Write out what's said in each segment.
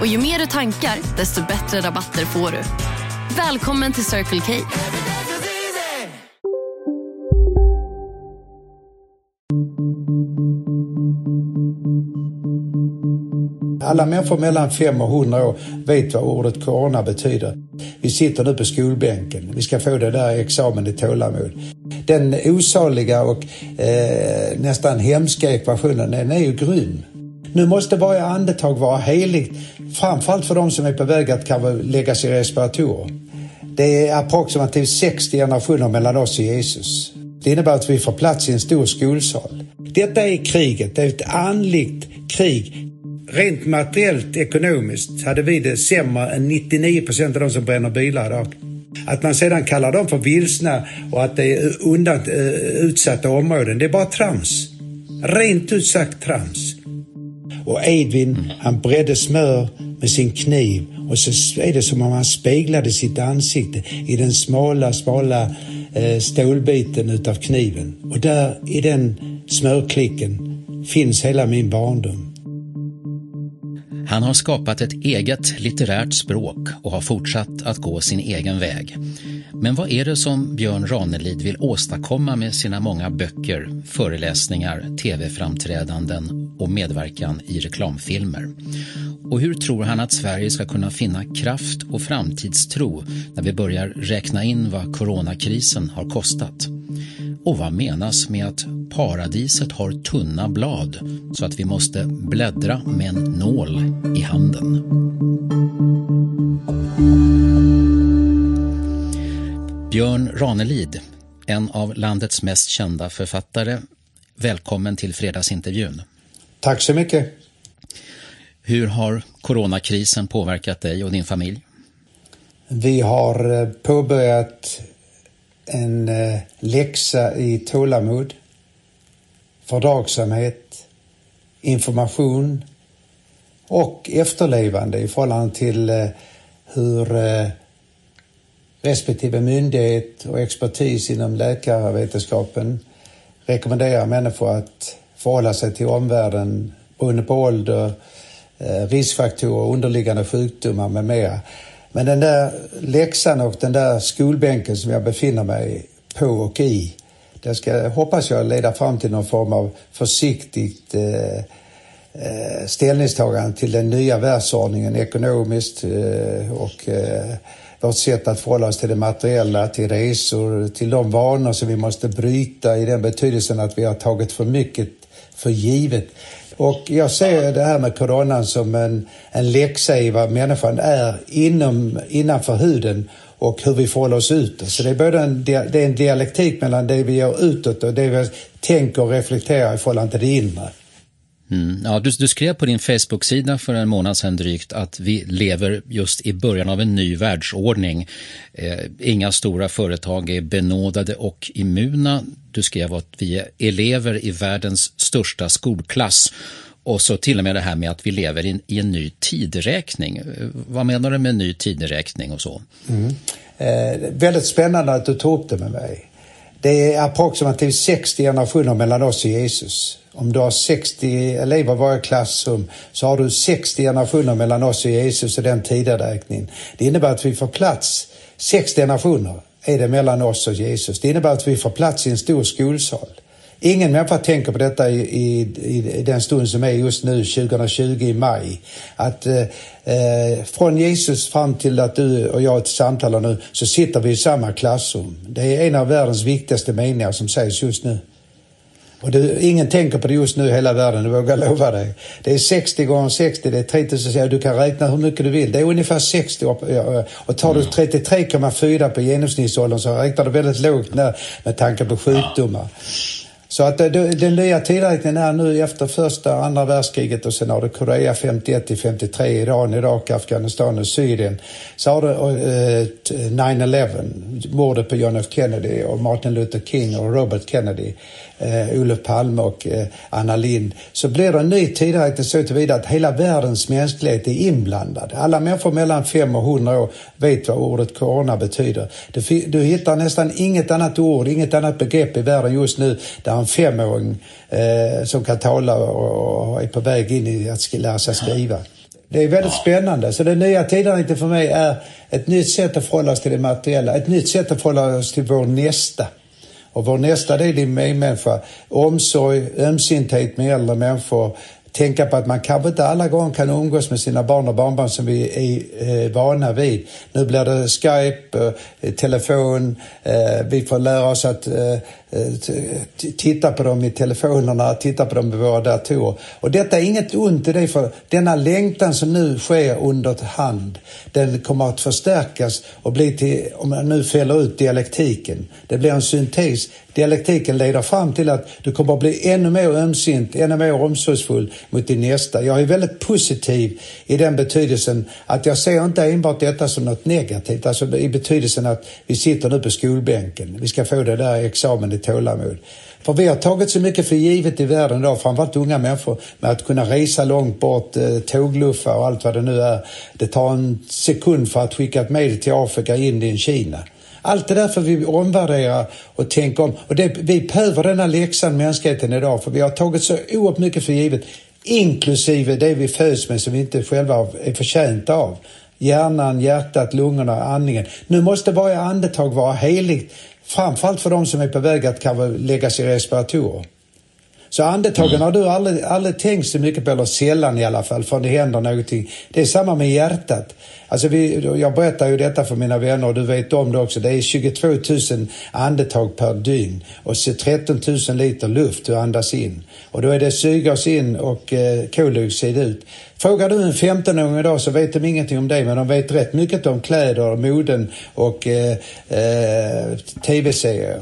Och ju mer du tankar, desto bättre rabatter får du. Välkommen till Circle K. Alla människor mellan 5 och 100 år vet vad ordet corona betyder. Vi sitter nu på skolbänken. Vi ska få det där examen i tålamod. Den osaliga och eh, nästan hemska ekvationen, den är ju grym. Nu måste varje andetag vara heligt, framförallt för de som är på väg att kanske läggas i respiratorer. Det är approximativt 60 generationer mellan oss och Jesus. Det innebär att vi får plats i en stor skolsal. Detta är kriget, det är ett andligt krig. Rent materiellt, ekonomiskt, hade vi det sämre än 99 procent av de som bränner bilar idag. Att man sedan kallar dem för vilsna och att det är undan, eh, utsatta områden, det är bara trams. Rent ut sagt trams. Och Edvin, han bredde smör med sin kniv och så är det som om han speglade sitt ansikte i den smala, smala eh, øh, stålbiten utav kniven. Och där i den smörklicken finns hela min barndom. Han har skapat ett eget litterärt språk och har fortsatt att gå sin egen väg. Men vad är det som Björn Ranelid vill åstadkomma med sina många böcker, föreläsningar, tv-framträdanden och medverkan i reklamfilmer? Och hur tror han att Sverige ska kunna finna kraft och framtidstro när vi börjar räkna in vad coronakrisen har kostat? Och vad menas med att paradiset har tunna blad så att vi måste bläddra med en nål i handen? Björn Ranelid, en av landets mest kända författare. Välkommen till fredagsintervjun. Tack så mycket. Hur har coronakrisen påverkat dig och din familj? Vi har eh, påbörjat en eh, läxa i tålamod, fördragsamhet, information och efterlevande i förhållande till eh, hur respektive myndighet och expertis inom läkarvetenskapen rekommenderar människor att förhålla sig till omvärlden beroende på ålder, eh, riskfaktorer, underliggande sjukdomar med mera. Men den där läxan och den där skolbänken som jag befinner mig på och i, det ska, hoppas jag, leda fram till någon form av försiktigt eh, eh ställningstagande till den nya världsordningen ekonomiskt eh, och eh, vårt sätt att förhålla oss till det materiella, till resor, till de vanor som vi måste bryta i den betydelsen att vi har tagit för mycket för givet. Och jag ser det här med coronan som en, en läxa i vad människan är inom, innanför huden och hur vi förhåller oss utåt. Så det är både en, det är en dialektik mellan det vi gör utåt och det vi tänker och reflekterar i förhållande till det inre. Mm. Ja, du, du, skrev på din Facebook-sida för en månad sedan drygt att vi lever just i början av en ny världsordning. Eh, inga stora företag är benådade och immuna. Du skrev att vi är elever i världens största skolklass och så till och med det här med att vi lever i, i en ny tideräkning. Eh, vad menar du med ny tideräkning och så? Mm. Eh, väldigt spännande att du tog upp det med mig. Det är approximativt 60 generationer mellan oss och Jesus. Om du har 60 elever i varje klassrum så har du 60 generationer mellan oss och Jesus och den tideräkningen. Det innebär att vi får plats, 60 generationer är det mellan oss och Jesus. Det innebär att vi får plats i en stor skolsal. Ingen människa tänker på detta i, i, i, den stund som är just nu, 2020 i maj. Att eh, eh, från Jesus fram till att du och jag samtalar nu så sitter vi i samma klassrum. Det är en av världens viktigaste meningar som sägs just nu. Och det, ingen tänker på det just nu i hela världen, det vågar jag lova dig. Det är 60 gånger 60, det är 3000, du kan räkna hur mycket du vill. Det är ungefär 60 och tar du 33,4 på genomsnittsåldern så räknar du väldigt lågt när, med tanke på sjukdomar. Så att den nya tideräkningen är nu efter första och andra världskriget och sen har du Korea 51 till 53, Iran, Irak, Afghanistan och Syrien. Så har du eh, 9-11, mordet på John F Kennedy och Martin Luther King och Robert Kennedy eh, Olof Palme och eh, Anna Lind så blir det en ny tideräkning så tillvida att hela världens mänsklighet är inblandad. Alla människor mellan 5 och 100 år vet vad ordet corona betyder. Du hittar nästan inget annat ord, inget annat begrepp i världen just nu där en femåring eh, som kan tala och, och är på väg in i att lära sig skriva. Det är väldigt spännande. Så den nya tideräkningen för mig är ett nytt sätt att förhålla oss till det materiella, ett nytt sätt att förhålla oss till vår nästa. Och vår nästa del är medmänniska. Omsorg, ömsinthet med äldre människor, tänka på att man kanske inte alla gånger kan umgås med sina barn och barnbarn som vi är eh, vana vid. Nu blir det Skype, eh, telefon, eh, vi får lära oss att eh, Eh, titta på dem i telefonerna, titta på dem i våra datorer. Och detta är inget ont i det för denna längtan som nu sker under hand, den kommer att förstärkas och bli till, om man nu fäller ut dialektiken, det blir en syntes. Dialektiken leder fram till att du kommer att bli ännu mer ömsint, ännu mer omsorgsfull mot din nästa. Jag är väldigt positiv i den betydelsen att jag ser inte enbart detta som något negativt, alltså i betydelsen att vi sitter nu på skolbänken, vi ska få det där examen i tålamod. För vi har tagit så mycket för givet i världen idag, framförallt unga människor, med att kunna resa långt bort, eh, tågluffa och allt vad det nu är. Det tar en sekund för att skicka ett medel till Afrika, Indien, Kina. Allt det där får vi omvärdera och tänka om. Och det, vi behöver denna läxan mänskligheten idag, för vi har tagit så oerhört mycket för givet, inklusive det vi föds med som vi inte själva är förtjänta av hjärnan, hjärtat, lungorna, andningen. Nu måste varje andetag vara heligt Framförallt för de som är på väg att kanske läggas i respiratorer. Så andetagen mm. har du aldrig, aldrig tänkt så mycket på, eller sällan i alla fall, för det händer någonting. Det är samma med hjärtat. Alltså vi, jag berättar ju detta för mina vänner och du vet om det också. Det är 22 000 andetag per dygn och 13 000 liter luft du andas in. Och då är det syrgas in och eh, koldioxid ut. Frågar du en 15-åring idag så vet de ingenting om det men de vet rätt mycket om kläder, moden och eh, eh, tv-serier.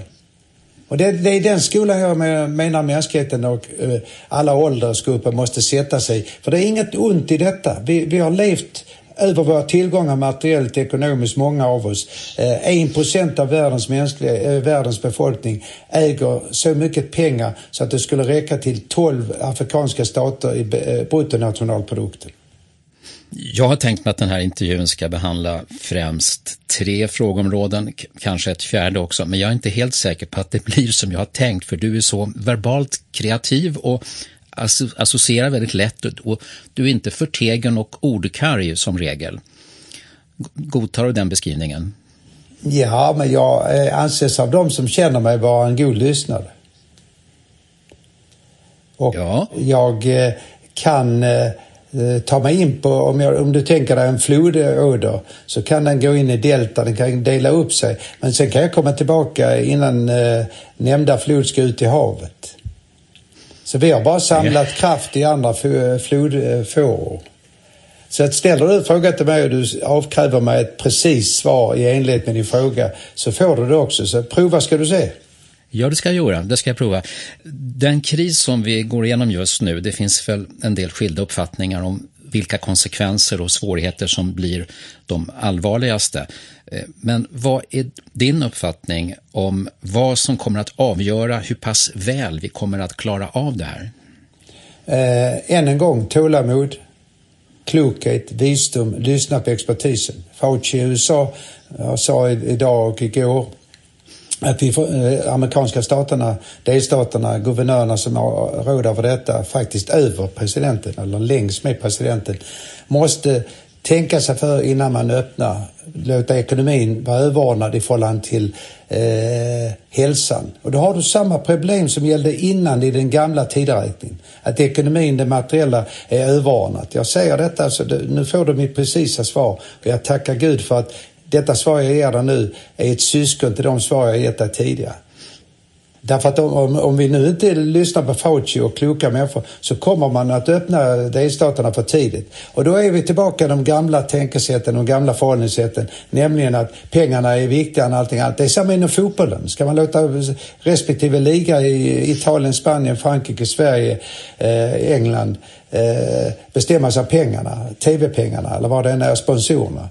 Och det, det, är den skolan jag menar mänskligheten och eh, alla åldersgrupper måste sätta sig. För det är inget ont i detta. Vi, vi har levt över våra tillgångar materiellt ekonomiskt, många av oss. Eh, en procent av världens, mänskliga, eh, världens befolkning äger så mycket pengar så att det skulle räcka till 12 afrikanska stater i eh, bruttonationalprodukten. Jag har tänkt mig att den här intervjun ska behandla främst tre frågeområden, kanske ett fjärde också, men jag är inte helt säker på att det blir som jag har tänkt, för du är så verbalt kreativ och associerar väldigt lätt och du är inte förtegen och ordkarg som regel. Godtar du den beskrivningen? Ja, men jag eh, anses av dem som känner mig vara en god lyssnare. Och ja. jag eh, kan eh, ta mig in på, om, jag, om du tänker dig en flodåder, så kan den gå in i delta, den kan dela upp sig. Men sen kan jag komma tillbaka innan eh, nämnda flod ska ut i havet. Så vi har bara samlat ja. kraft i andra flodfåror. Så att ställer du en fråga till mig och du avkräver mig ett precis svar i enlighet med din fråga så får du det också. Så prova ska du se. Ja, det ska jag göra. Det ska jag prova. Den kris som vi går igenom just nu, det finns väl en del skilda uppfattningar om vilka konsekvenser och svårigheter som blir de allvarligaste. Eh, men vad är din uppfattning om vad som kommer att avgöra hur pass väl vi kommer att klara av det här? Eh, än en gång, tålamod, klokhet, visdom, lyssna på expertisen. Fauci i USA jag sa idag och igår att vi, eh, amerikanska staterna, delstaterna, guvernörerna som har råd över detta, faktiskt över presidenten eller längs med presidenten, måste tänka sig för innan man öppnar, låta ekonomin vara överordnad i förhållande till eh, hälsan. Och då har du samma problem som gällde innan i den gamla tideräkningen. Att ekonomin, det materiella, är överordnat. Jag säger detta, så det, nu får du mitt precisa svar och jag tackar Gud för att detta svar jag ger dig nu är ett syskon till de svar jag gett dig tidigare. Därför att om, om, vi nu inte lyssnar på Fauci och kloka människor så kommer man att öppna delstaterna för tidigt. Och då är vi tillbaka i de gamla tänkesätten, de gamla förhållningssätten, nämligen att pengarna är viktigare än allting annat. Det är samma inom fotbollen. Ska man låta respektive liga i Italien, Spanien, Frankrike, Sverige, eh, England eh, bestämmas av pengarna, tv-pengarna eller vad det än är, sponsorerna.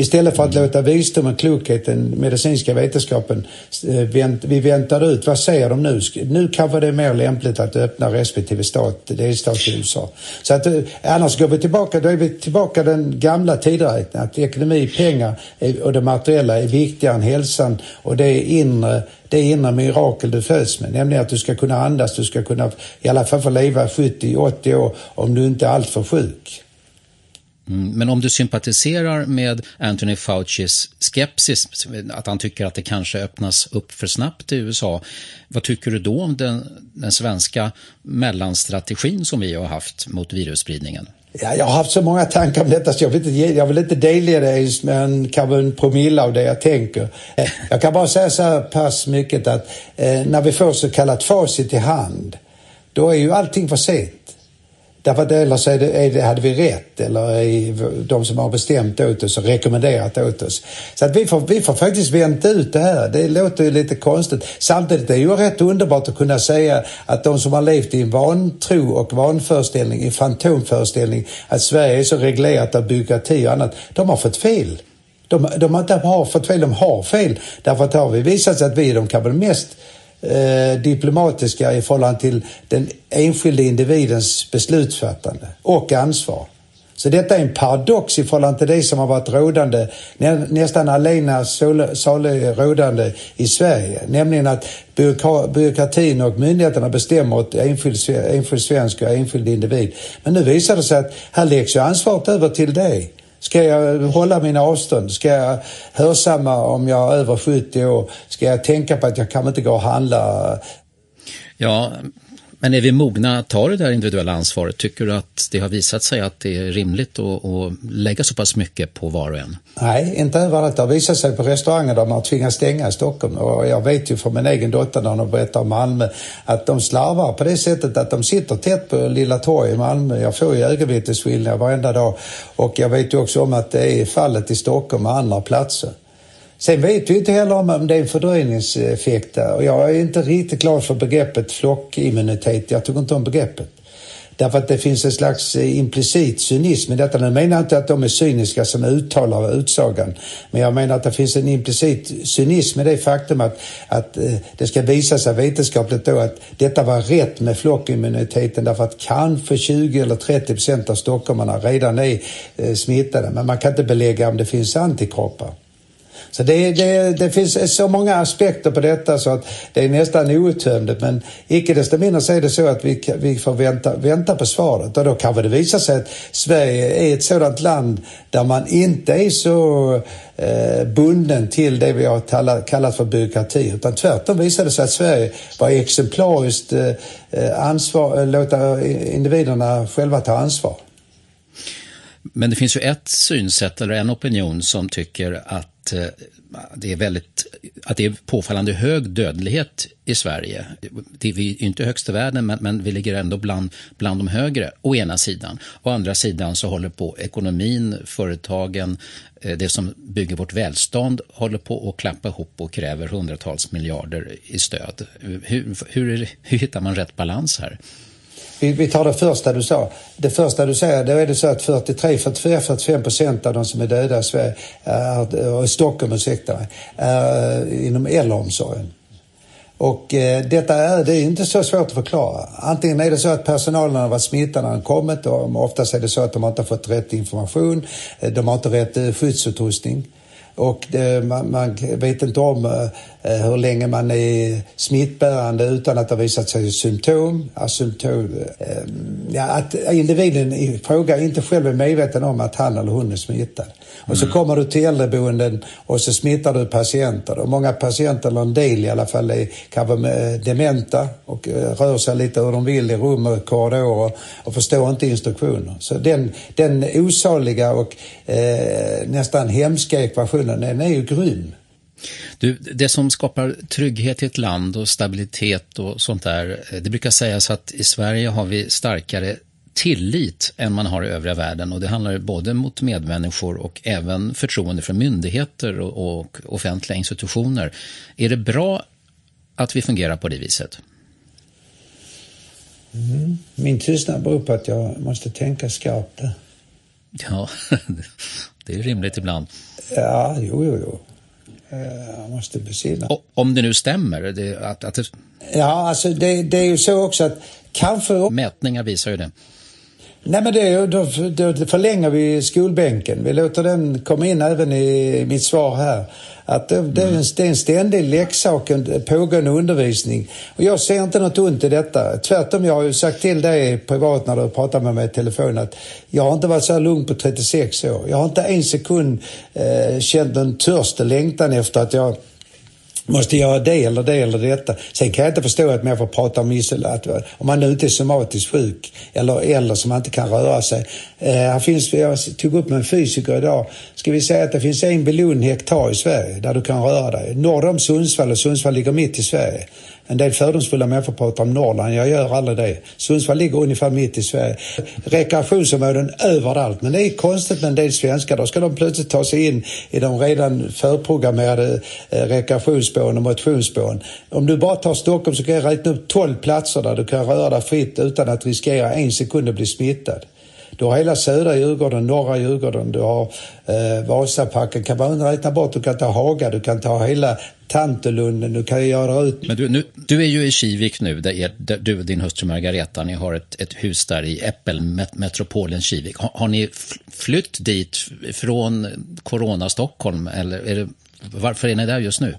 Istället för att låta visdomen, klokheten, medicinska vetenskapen, eh, vi väntar ut, vad säger de nu? Nu kanske det är mer lämpligt att öppna respektive stat, delstat i USA. Så att, eh, annars går vi tillbaka, då är vi tillbaka den gamla tideräkningen, att ekonomi, pengar eh, och det materiella är viktigare än hälsan och det är inre det inre mirakel du föds med, nämligen att du ska kunna andas, du ska kunna i alla fall få leva 70-80 år om du inte är alltför sjuk. Mm, men om du sympatiserar med Anthony Faucis skepsis, att han tycker att det kanske öppnas upp för snabbt i USA, vad tycker du då om den, den svenska mellanstrategin som vi har haft mot virusspridningen? Ja, jag har haft så många tankar om detta så jag vill inte, jag vill inte delge dig med en, kanske en promille av det jag tänker. Eh, jag kan bara säga så här pass mycket att eh, när vi får så kallat facit i hand, då är ju allting för sent. Därför att eller så är det, är det, hade vi rätt eller är de som har bestämt åt oss och rekommenderat åt oss. Så att vi får, vi får faktiskt vänta ut det här. Det låter ju lite konstigt. Samtidigt är det ju rätt underbart att kunna säga att de som har levt i en vantro och vanföreställning, i fantomföreställning, att Sverige är så reglerat av byråkrati och annat, de har fått fel. De, de har inte har fått fel, de har fel. Därför att det har vi visat sig att vi är de kanske mest eh, diplomatiska i förhållande till den enskilde individens beslutsfattande och ansvar. Så detta är en paradox i förhållande till det som har varit rådande, nä, nästan alena salig rådande i Sverige. Nämligen att byråkratin och myndigheterna bestämmer åt enskild, enskild svensk och enskild individ. Men nu visar det sig att här läggs ju ansvaret över till dig. Ska jag hålla mina avstånd? Ska jag hörsamma om jag är över 70 år? Ska jag tänka på att jag kan inte gå och handla? Ja, men är vi mogna att ta det där individuella ansvaret? Tycker du att det har visat sig att det är rimligt att, att lägga så pass mycket på var och en? Nej, inte överallt. Det har visat sig på restauranger där man tvingas stänga i Stockholm. Och jag vet ju från min egen dotter när hon berättar om Malmö att de slarvar på det sättet att de sitter tätt på Lilla torg i Malmö. Jag får ju ögonvittnesskildringar varenda dag. Och jag vet ju också om att det är fallet i Stockholm och andra platser. Sen vet vi inte heller om det är en fördröjningseffekt där och jag är inte riktigt glad för begreppet flockimmunitet. Jag tycker inte om begreppet. Därför att det finns en slags eh, implicit cynism i detta. Nu menar jag inte att de är cyniska som uttalar utsagan. Men jag menar att det finns en implicit cynism i det faktum att, att eh, det ska visa sig vetenskapligt då att detta var rätt med flockimmuniteten därför att kanske 20 eller 30 procent av stockholmarna redan är eh, smittade. Men man kan inte belägga om det finns antikroppar. Så det, det, det, finns så många aspekter på detta så att det är nästan outtömligt. Men icke desto mindre så är det så att vi, vi får vänta, vänta på svaret. Och då kanske det visar sig att Sverige är ett sådant land där man inte är så eh, bunden till det vi har kallat, kallat för byråkrati. Utan tvärtom visade det sig att Sverige var exemplariskt eh, ansvar, eh, låta individerna själva ta ansvar. Men det finns ju ett synsätt eller en opinion som tycker att Eh, det är väldigt, att det är påfallande hög dödlighet i Sverige. Det är inte högst i världen, men, men, vi ligger ändå bland, bland de högre, å ena sidan. Å andra sidan så håller på ekonomin, företagen, eh, det som bygger vårt välstånd håller på att klappa ihop och kräver hundratals miljarder i stöd. Hur, hur, hur hittar man rätt balans här? Vi, vi tar det första du sa. Det första du säger, då är det så att 43, 44, 45 procent av de som är döda i Sverige, är, i Stockholm, ursäkta mig, är inom äldreomsorgen. Och eh, detta är, det är inte så svårt att förklara. Antingen är det så att personalen har varit smittad när de kommit och oftast är det så att de inte har fått rätt information, eh, de har inte rätt eh, skyddsutrustning och det, man, man, vet inte om eh, eh, hur länge man är smittbärande utan att det har visat sig symptom. Asymptom, eh, ja, att individen i fråga inte själv är medveten om att han eller hon är smittad. Och så mm. kommer du till äldreboenden och så smittar du patienter. Och många patienter, eller en del i alla fall, är kanske dementa och eh, rör sig lite hur de vill i rum och korridorer och förstår inte instruktioner. Så den, den osaliga och eh, nästan hemska ekvationen, den är ju grym. Du, det som skapar trygghet i ett land och stabilitet och sånt där, det brukar sägas att i Sverige har vi starkare tillit än man har i övriga världen och det handlar både mot medmänniskor och även förtroende för myndigheter och, och offentliga institutioner. Är det bra att vi fungerar på det viset? Mm. Min tystnad beror på att jag måste tänka skarpt Ja, det är rimligt ibland. Ja, jo, jo, jo. Eh, jag måste besinna. Om det nu stämmer? Det, att, att det... Ja, alltså det, det, är ju så också att kanske... Mätningar visar ju det. Nej men det, då, då förlänger vi skolbänken. Vi låter den komma in även i mitt svar här. Att det, det, är, en, det är en ständig leksak, en pågående undervisning. Och jag ser inte något ont i detta. Tvärtom, jag har ju sagt till dig privat när du pratar med mig i telefon att jag har inte varit så här lugn på 36 år. Jag har inte en sekund eh, känt en törst och längtan efter att jag måste göra det eller det eller detta. Sen kan jag inte förstå att människor pratar om isolat. Om man nu inte är somatiskt sjuk eller äldre som man inte kan röra sig. Eh, här finns, jag tog upp med en fysiker idag. Ska vi säga att det finns en biljon hektar i Sverige där du kan röra dig. Norr om Sundsvall och Sundsvall ligger mitt i Sverige. En del fördomsfulla människor pratar om Norrland. Jag gör aldrig det. Sundsvall ligger ungefär mitt i Sverige. Rekreationsområden överallt. Men det är konstigt med en del svenskar. Då ska de plötsligt ta sig in i de redan förprogrammerade eh, rekreationsspåren och motionsspåren. Om du bara tar Stockholm så kan jag räkna upp 12 platser där du kan röra dig fritt utan att riskera en sekund att bli smittad. Du har hela södra Djurgården, norra Djurgården, du har eh, Vasaparken. Kan man räkna bort, du kan ta Haga, du kan ta hela Tantolunden, du kan göra ut... Men du, nu, du är ju i Kivik nu, där, är, där du och din hustru Margareta, ni har ett, ett hus där i Äppelmetropolen Kivik. Har, har ni flytt dit från Corona Stockholm eller är det, varför är ni där just nu?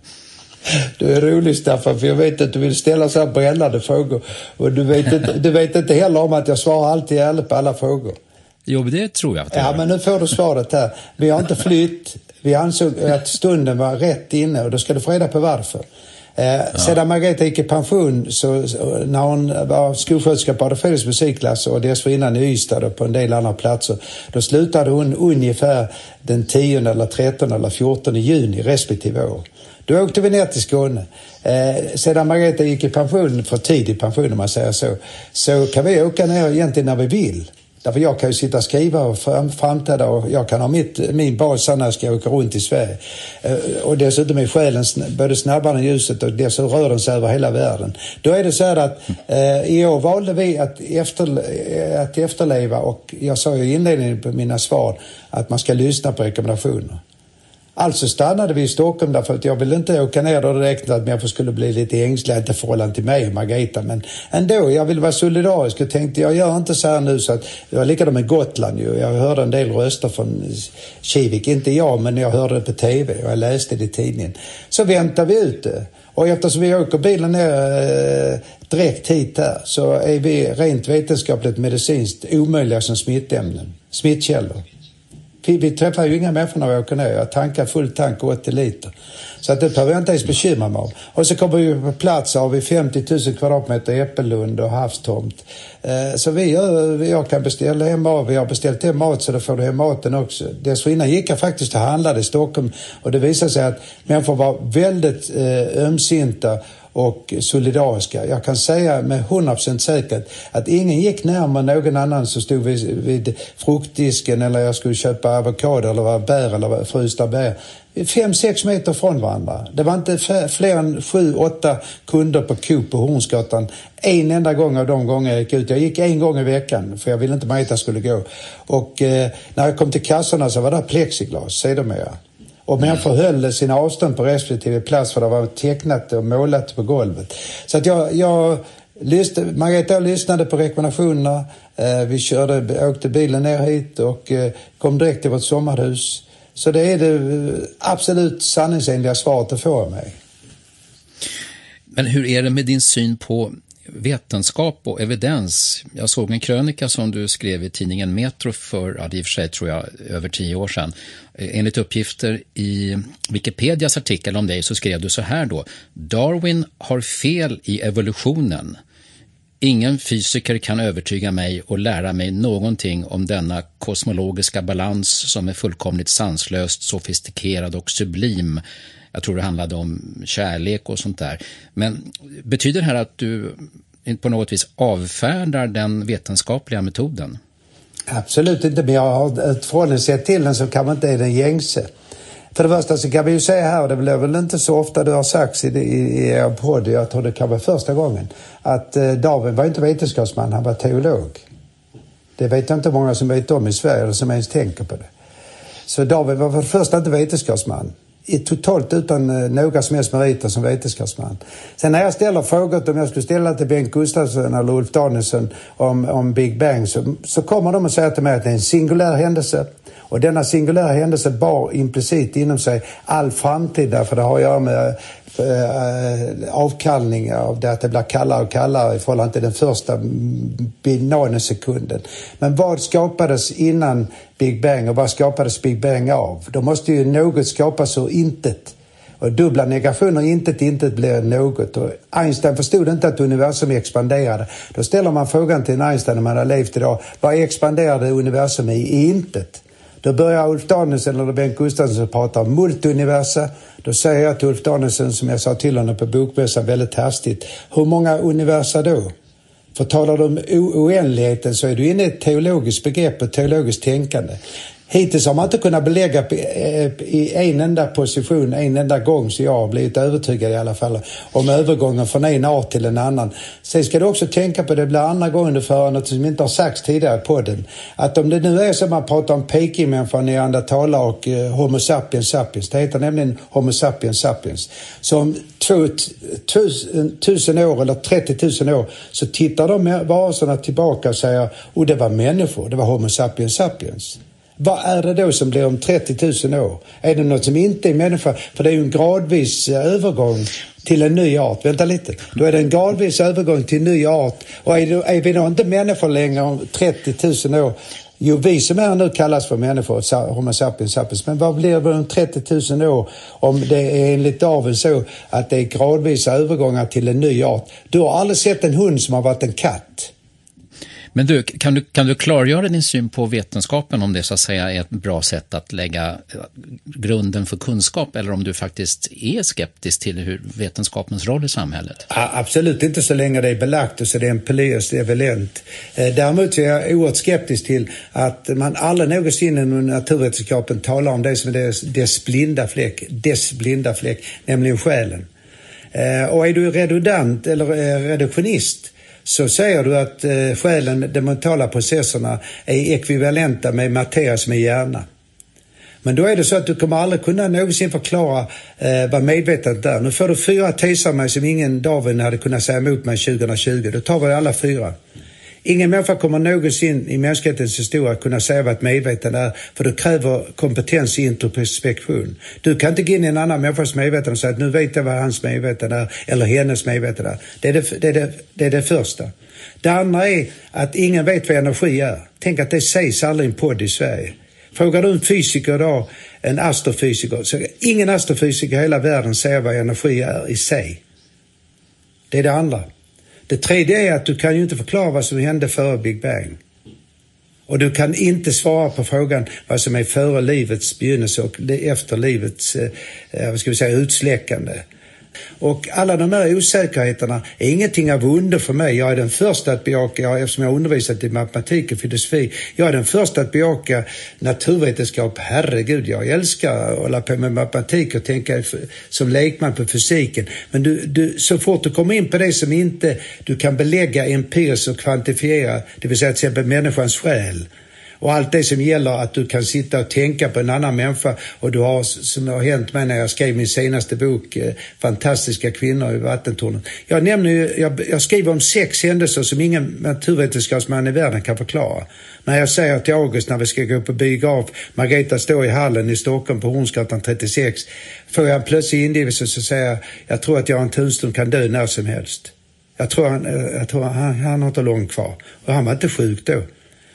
Du är rolig Staffan, för jag vet att du vill ställa så här brännande frågor. Och du vet, inte, du vet inte heller om att jag svarar alltid ärligt på alla frågor. Jo, det tror jag. ja, men nu får du svaret här. Vi har inte flytt. Vi ansåg att stunden var rätt inne och då ska du få reda på varför. Eh, ja. Sedan Margareta gick i pension, så, så när hon var skolsköterska på Adolf musikklass och dessförinnan i Ystad och på en del andra platser, då slutade hon ungefär den 10 eller 13 eller 14 juni respektive år. Då åkte vi ner till Skåne. Eh, sedan Margareta gick i pension, för tidig pension om man säger så, så kan vi åka ner egentligen när vi vill. Därför jag kan ju sitta och skriva och framträda och jag kan ha mitt, min bas när jag ska åka runt i Sverige. Eh, och dessutom är själen både snabbare än ljuset och dessutom rör den sig över hela världen. Då är det så här att eh, i år valde vi att, efter, att efterleva och jag sa ju i inledningen på mina svar att man ska lyssna på rekommendationer. Alltså stannade vi i Stockholm därför att jag ville inte åka ner då direkt att människor skulle bli lite ängsliga, inte förhållande till mig och Margareta, men ändå, jag ville vara solidarisk och tänkte jag gör inte så här nu så att, det var likadant med Gotland ju. Jag hörde en del röster från Kivik, inte jag, men jag hörde det på TV och jag läste det i tidningen. Så väntade vi ut det. Och eftersom vi åker bilen ner eh, direkt hit här så är vi rent vetenskapligt medicinskt omöjliga som smittämnen, smittkällor. Vi träffar ju inga människor när vi åker ner. Jag tankar full tank 80 liter. Så att det behöver jag inte ens bekymra mig om. Och så kommer vi på plats har vi 50 000 kvadratmeter Äppellund och havstomt. Eh, så vi gör, jag kan beställa hem mat. Vi har beställt hem mat så då får du hem maten också. Dessförinnan gick jag faktiskt och handlade i Stockholm och det visade sig att människor var väldigt eh, ömsinta och solidariska. Jag kan säga med 100% säkerhet att ingen gick närmare någon annan som stod vid, vid fruktdisken eller jag skulle köpa avokado eller bär eller frysta bär. Fem, sex meter från varandra. Det var inte fler än sju, åtta kunder på Coop på Hornsgatan en enda gång av de gånger jag gick ut. Jag gick en gång i veckan för jag ville inte Marita skulle gå. Och eh, när jag kom till kassorna så var det plexiglas sedermera. Och människor höll sina avstånd på respektive plats för det var tecknat och målat på golvet. Så att jag, jag lyssnade, Margareta lyssnade på rekommendationerna. Eh, vi körde, åkte bilen ner hit och eh, kom direkt till vårt sommarhus. Så det är det eh, absolut sanningsenliga svaret att få av mig. Men hur är det med din syn på vetenskap och evidens. Jag såg en krönika som du skrev i tidningen Metro för, ja, i och för sig tror jag, över tio år sedan. Eh, enligt uppgifter i Wikipedias artikel om dig så skrev du så här då. Darwin har fel i evolutionen. Ingen fysiker kan övertyga mig och lära mig någonting om denna kosmologiska balans som är fullkomligt sanslöst, sofistikerad och sublim. Jag tror det handlade om kärlek och sånt där. Men betyder det här att du på något vis avfärdar den vetenskapliga metoden? Absolut inte, men jag har ett förhållningssätt till den som kanske inte är den gängse. För det första så kan vi ju säga här, och det blir väl inte så ofta det har sagts i, i, i er podd, jag tror det kan vara första gången, att eh, Darwin var inte vetenskapsman, han var teolog. Det vet jag inte många som vet om i Sverige eller som ens tänker på det. Så Darwin var för det första inte vetenskapsman totalt utan eh, några som helst meriter som vetenskapsman. Sen när jag ställer frågor, om jag skulle ställa till Bengt Gustafsson eller Ulf Danielsson om, om Big Bang så, så kommer de att säga till mig att det är en singulär händelse. Och denna singulära händelse bar implicit inom sig all framtid därför det har att göra med eh, eh, avkallning av det att det blir kallare och kallare i förhållande till den första nanosekunden. Men vad skapades innan Big Bang och vad skapades Big Bang av? Då måste ju något skapas ur intet. Och dubbla negationer, intet, intet blir något. Och Einstein förstod inte att universum expanderade. Då ställer man frågan till en Einstein om han har levt idag. Vad expanderade universum i? I intet. Då börjar Ulf Danielsen eller Bengt Gustafsson prata om multiuniversa. Då säger jag till Ulf Danielsen som jag sa till honom på bokmässan väldigt hastigt, hur många universa då? För talar du om oändligheten så är du inne i ett teologiskt begrepp och teologiskt tänkande. Hittills har man inte kunnat belägga eh, i en enda position en enda gång så jag har blivit övertygad i alla fall om övergången från en art till en annan. Sen ska du också tänka på, det blir andra gången du för något som inte har sagts tidigare på podden, att om det nu är så man pratar om Peking-människan, neandertalare och eh, Homo sapiens sapiens, det heter nämligen Homo sapiens sapiens. Så om två, tusen år eller 30 000 år så tittar de varelserna tillbaka och säger, och det var människor, det var Homo sapiens sapiens. Vad är det då som blir om 30 000 år? Är det något som inte är människa? För det är ju en gradvis eh, övergång till en ny art. Vänta lite. Då är det en gradvis övergång till en ny art. Och är, det, är vi då inte människor längre om 30 000 år? Jo, vi som är nu kallas för människor, Homo sapiens sapiens. Men vad blir det om 30 000 år om det är enligt Darwin så att det är gradvisa övergångar till en ny art? Du har aldrig sett en hund som har varit en katt. Men du, kan, du, kan du klargöra din syn på vetenskapen om det så att säga är ett bra sätt att lägga eh, grunden för kunskap eller om du faktiskt är skeptisk till hur vetenskapens roll i samhället? Absolut inte så länge det är belagt och så det är en evident. Eh, däremot är jag oerhört skeptisk till att man aldrig någonsin inom naturvetenskapen talar om det som är dess, dess blinda fläck, dess blinda fläck, nämligen själen. Eh, och är du redundant eller reduktionist så säger du att eh, själen, de mentala processerna, är ekvivalenta med materia som är hjärna. Men då är det så att du kommer aldrig kunna någonsin förklara eh, vad medvetandet är. Nu får du fyra teser av mig som ingen Darwin hade kunnat säga emot mig 2020. Då tar vi alla fyra. Ingen människa kommer någonsin i mänsklighetens historia kunna säga vad ett medvetande är, för det kräver kompetens i introspektion. Du kan inte gå in i en annan människas medvetande och säga att nu vet jag vad hans medvetande är, eller hennes medvetande är. Det är det, det, är det, det, är det första. Det andra är att ingen vet vad energi är. Tänk att det sägs aldrig i en podd i Sverige. Frågar du en fysiker idag, en astrofysiker, så ingen astrofysiker i hela världen säger vad energi är i sig. Det är det andra. Det tredje är att du kan ju inte förklara vad som hände före Big Bang. Och du kan inte svara på frågan vad som är före livets begynnelse och efter livets, eh, eh, vad ska vi säga, utsläckande. Och alla de här osäkerheterna är ingenting av under för mig. Jag är den första att bejaka, eftersom jag har undervisat i matematik och filosofi, jag är den första att bejaka naturvetenskap. Herregud, jag älskar att hålla på med matematik och tänka som lekman på fysiken. Men du, du, så fort du kommer in på det som inte du kan belägga empiriskt och kvantifiera, det vill säga till exempel människans själ, och allt det som gäller att du kan sitta och tänka på en annan människa och du har, som har hänt mig när jag skrev min senaste bok, eh, Fantastiska kvinnor i vattentornet. Jag nämner ju, jag, jag skriver om sex händelser som ingen naturvetenskapsman i världen kan förklara. När jag säger till August när vi ska gå på biograf, Margareta står i hallen i Stockholm på Hornsgatan 36, får jag en plötslig ingivelse så säger jag, jag tror att Göran Tunström kan dö när som helst. Jag tror han, eh, jag tror han, han har inte långt kvar. Och han var inte sjuk då.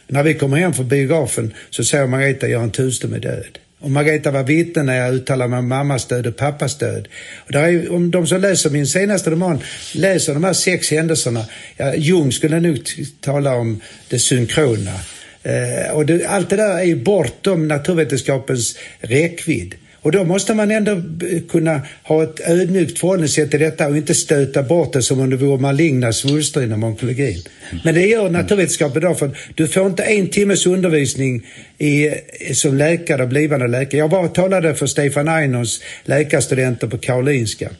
När vi kommer hem från biografen så säger Margareta Göran Tunström är död. Och Margareta var vittne när jag uttalade mig om mammastöd och pappastöd. Och där är, om de som läser min senaste roman läser de här sex händelserna, ja, Jung skulle nog tala om det synkrona. Eh, och det, allt det där är ju bortom naturvetenskapens räckvidd. Och då måste man ändå eh, kunna ha ett ödmjukt förhållningssätt till detta och inte stöta bort det som om det vore maligna svulster inom onkologin. Men det gör naturvetenskapen idag för du får inte en timmes undervisning i, eh, som läkare och blivande läkare. Jag var talade för Stefan Einhorns läkarstudenter på Karolinska.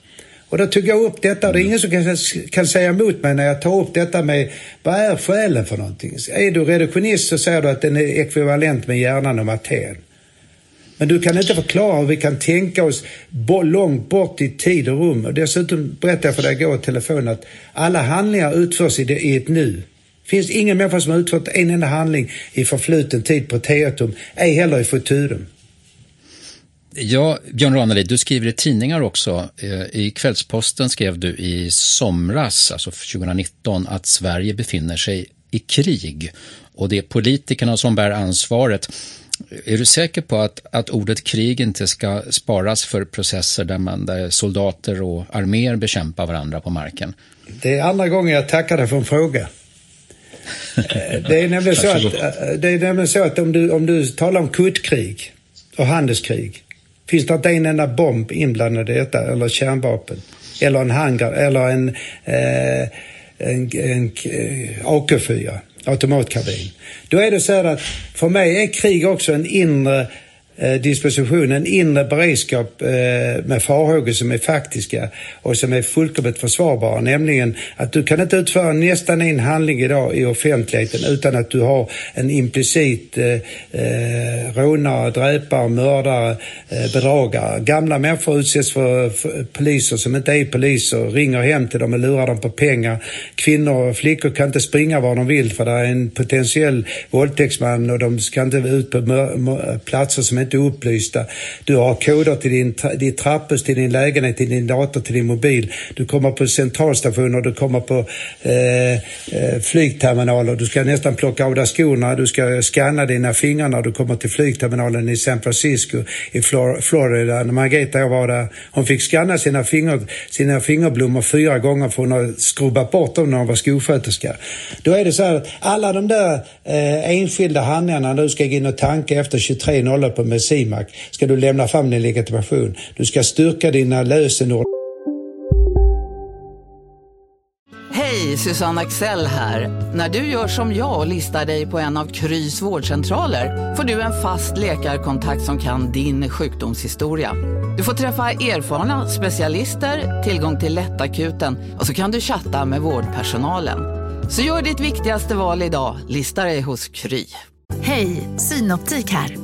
Och då tog jag upp detta och det är ingen som kan, kan säga emot mig när jag tar upp detta med vad är själen för någonting? Är du reduktionist så säger du att den är ekvivalent med hjärnan och materien. Men du kan inte förklara hur vi kan tänka oss långt bort i tid och rum. Och dessutom berättade jag för dig igår i telefon att alla handlingar utförs i, det, i ett nu. Det finns ingen människa som har utfört en enda handling i förfluten tid på teatum, ej heller i futurum. Ja, Björn Ranelid, du skriver i tidningar också. Eh, I Kvällsposten skrev du i somras, alltså 2019, att Sverige befinner sig i krig och det är politikerna som bär ansvaret. Är du säker på att, att ordet krig inte ska sparas för processer där, man, där soldater och arméer bekämpar varandra på marken? Det är andra gången jag tackar dig för en fråga. det, är nämligen så att, det är nämligen så att om du, om du talar om kuttkrig och handelskrig finns det inte en enda bomb inblandad i detta eller kärnvapen eller en hangar eller en, eh, en, en, en eh, AK4 automatkarbin. Då är det så här att för mig är krig också en inre Eh, disposition, en inre beredskap eh, med farhågor som är faktiska och som är fullkomligt försvarbara. Nämligen att du kan inte utföra nästan en handling idag i offentligheten utan att du har en implicit eh, eh rånare, dräpare, mördare, eh, bedragare. Gamla människor utsätts för, för, poliser som inte är poliser, ringer hem till dem och lurar dem på pengar. Kvinnor och flickor kan inte springa var de vill för det är en potentiell våldtäktsman och de ska inte ut på platser som inte upplysta. Du har koder till din, ditt trapphus, till din lägenhet, till din dator, till din mobil. Du kommer på centralstationer, du kommer på eh, eh, flygterminaler. Du ska nästan plocka av dig skorna, du ska scanna dina fingrar när du kommer till flygterminalen i San Francisco i Flor Florida. När Margareta jag var där, hon fick scanna sina, finger, sina fingerblommor fyra gånger för hon har skrubbat bort dem när hon var skolsköterska. Då är det så här att alla de där eh, enskilda handlingarna, när du ska gå in och tanka efter 23.00 på Simac ska du lämna fram din legitimation. Du ska styrka dina lösenord. Hej, Susanne Axel här. När du gör som jag och listar dig på en av Krys vårdcentraler får du en fast läkarkontakt som kan din sjukdomshistoria. Du får träffa erfarna specialister, tillgång till lättakuten och så kan du chatta med vårdpersonalen. Så gör ditt viktigaste val idag, listar dig hos Kry. Hej, Synoptik här.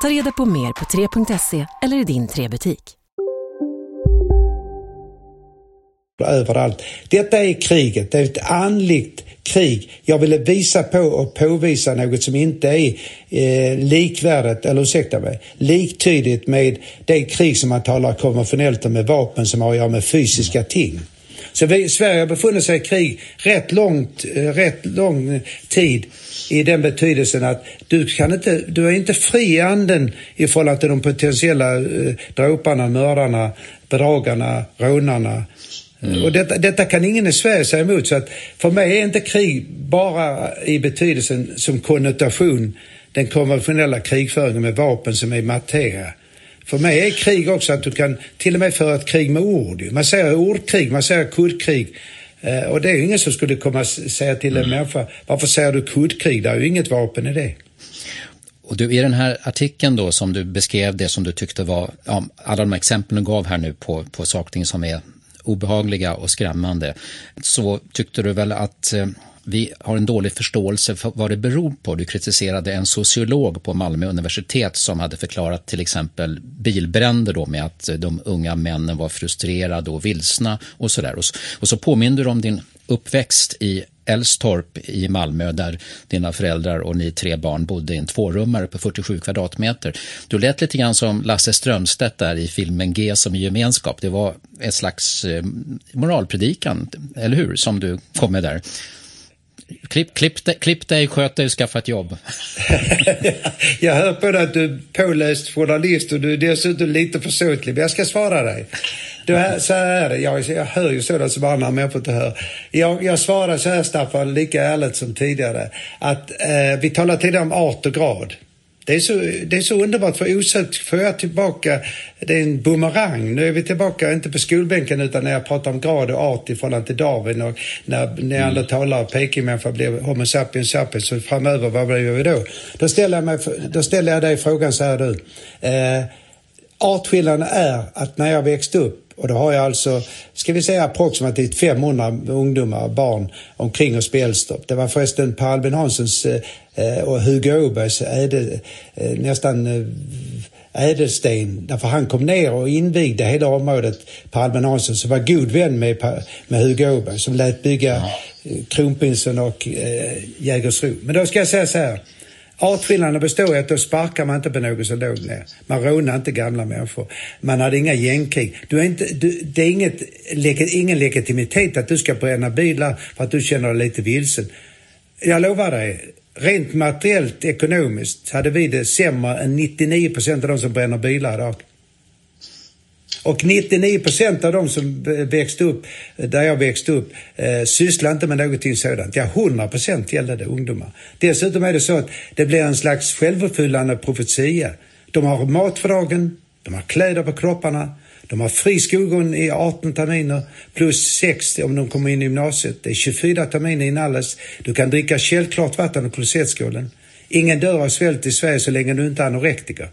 Ta reda på mer på 3.se eller i din 3-butik. Överallt. Detta är kriget, det är ett andligt krig. Jag ville visa på och påvisa något som inte är eh, likvärdigt, eller ursäkta mig, liktydigt med det krig som man talar konventionellt om med vapen som har att göra med fysiska ting. Så vi, Sverige har befunnit sig i krig rätt, långt, eh, rätt lång tid i den betydelsen att du, kan inte, du är inte fri i anden i förhållande till de potentiella eh, dråparna, mördarna, bedragarna, rånarna. Mm. Och detta, detta, kan ingen i Sverige säga emot. Så att för mig är inte krig bara i betydelsen som konnotation den konventionella krigföringen med vapen som är materia. För mig är krig också att du kan till och med föra ett krig med ord. Man säger ordkrig, man säger kuddkrig. Eh, och det är ju ingen som skulle komma säga till en mm. människa, varför säger du kuddkrig? Det är ju inget vapen i det. Och du, i den här artikeln då som du beskrev det som du tyckte var, ja, alla de exemplen du gav här nu på, på saker som är obehagliga och skrämmande, så tyckte du väl att, eh, vi har en dålig förståelse för vad det beror på. Du kritiserade en sociolog på Malmö universitet som hade förklarat till exempel bilbränder då med att eh, de unga männen var frustrerade och vilsna och sådär. Och, och så påminner du om din uppväxt i Älvstorp i Malmö där dina föräldrar och ni tre barn bodde i en tvårummare på 47 kvadratmeter. Du lät lite grann som Lasse Strömstedt där i filmen G som i gemenskap. Det var ett slags eh, moralpredikan, eller hur, som du kom med där. Klipp, klipp, dig, klipp dig, sköt dig skaffa ett jobb. jag hör på dig att du är påläst journalist och du är dessutom lite försåtlig, men jag ska svara dig. Du, så här är det, jag, jag hör ju sådant som andra människor inte hör. Jag, jag svarar så här Staffan, lika ärligt som tidigare, att eh, vi talade tidigare om art och grad. Det är, så, det är så underbart för osökt får jag tillbaka, det är en bumerang. Nu är vi tillbaka, inte på skolbänken utan när jag pratar om grad och art i förhållande till Darwin och när neandertalare och pekingmänniska blev Homo sapiens sapiens så framöver, vad blir vi då? Då ställer jag, mig, då ställer jag dig frågan så här du. Eh, artskillnaden är att när jag växte upp och då har jag alltså, ska vi säga approximativt 500 ungdomar, barn omkring oss på Älvstorp. Det var förresten Per Albin Hanssons eh, eh, och Hugo Åbergs äde, eh, nästan eh, ädelsten. Därför han kom ner och invigde hela området, Per Albin Hansson, som var god vän med, med Hugo Åberg som lät bygga ja. Kronprinsen och eh, Jägersro. Men då ska jag säga så här. Artskillnaden består i att då sparkar man inte på någon som låg ner. Man rånar inte gamla människor. Man hade inga gängkrig. Du är inte, du, det är inget, ingen legitimitet att du ska bränna bilar för att du känner dig lite vilsen. Jag lovar dig, rent materiellt ekonomiskt hade vi det sämre än 99 procent av de som bränner bilar idag. Och 99 procent av de som växte upp, eh, där jag växte upp, eh, sysslar inte med någonting sådant. Ja, 100 procent gällde det ungdomar. Dessutom är det så att det blir en slags självuppfyllande profetia. De har mat för dagen, de har kläder på kropparna, de har fri skolgång i 18 terminer plus 6 om de kommer in i gymnasiet. Det är 24 terminer inalles. Du kan dricka källklart vatten ur klosettskålen. Ingen dör av svält i Sverige så länge du inte är anorektiker.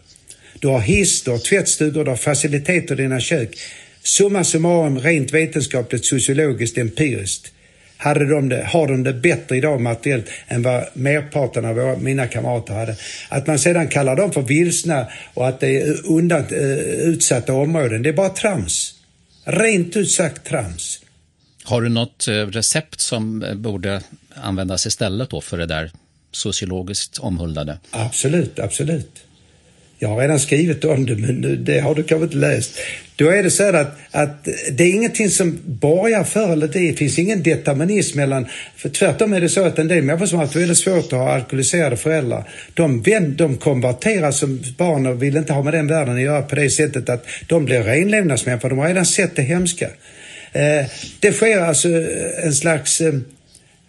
Du har hiss, du har tvättstugor, du har faciliteter i dina kök. Summa summarum rent vetenskapligt, sociologiskt, empiriskt hade de det, har de det bättre idag materiellt än vad merparten av våra, mina kamrater hade. Att man sedan kallar dem för vilsna och att det är undan, uh, utsatta områden, det är bara trams. Rent ut sagt trams. Har du något eh, recept som eh, borde användas istället då för det där sociologiskt omhuldade? Absolut, absolut. Jag har redan skrivit om det, men det har du kanske inte läst. Då är det så här att, att det är ingenting som borgar för, eller det finns ingen determinism mellan, för tvärtom är det så att en del människor som har haft väldigt svårt att ha alkoholiserade föräldrar, de, vänd, de konverterar som barn och vill inte ha med den världen att göra på det sättet att de blir renlevnadsmänniskor, de har redan sett det hemska. Eh, det sker alltså eh, en slags eh,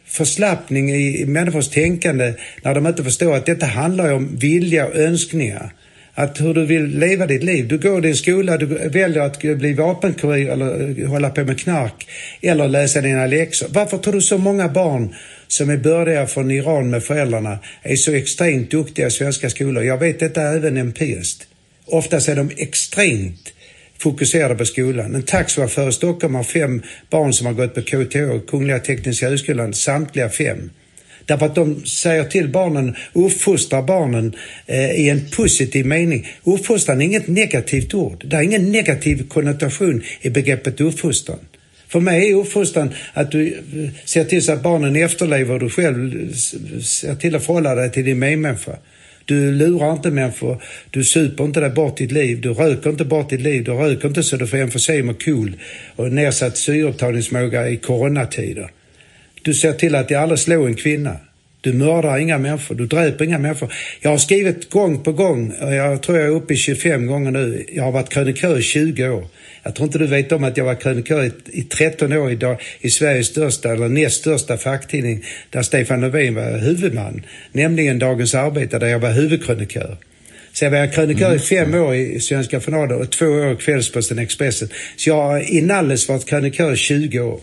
förslappning i människors tänkande när de inte förstår att detta handlar om vilja och önskningar att hur du vill leva ditt liv. Du går din skola, du väljer att bli vapenkurir eller eh, hålla på med knark eller läsa dina läxor. Varför tror du så många barn som är bördiga från Iran med föräldrarna är så extremt duktiga i svenska skolor? Jag vet detta även empiriskt. Oftast är de extremt fokuserade på skolan. En taxichaufför i Stockholm har fem barn som har gått på KTH, Kungliga Tekniska Högskolan, samtliga fem. Därför att de säger till barnen, uppfostrar barnen eh, i en positiv mening. Uppfostran är inget negativt ord. Det är ingen negativ konnotation i begreppet uppfostran. För mig är uppfostran att du eh, ser till så att barnen efterlever och du själv ser till att förhålla dig till din medmänniska. Du lurar inte människor, du super inte dig bort ditt liv, du röker inte bort ditt liv, du röker inte så du får emfysem och KOL och nedsatt syreupptagningsförmåga i coronatider. Du ser till att det aldrig slår en kvinna. Du mördar inga människor, du dräper inga människor. Jag har skrivit gång på gång, jag tror jag är uppe i 25 gånger nu. Jag har varit krönikör i 20 år. Jag tror inte du vet om att jag var krönikör i, i 13 år idag i Sveriges största eller näst största facktidning där Stefan Löfven var huvudman, nämligen Dagens Arbetare där jag var huvudkrönikör. Så jag var krönikör mm. i fem år i Svenska Journalen och två år i Kvällsposten Expressen. Så jag har inalles varit krönikör i 20 år.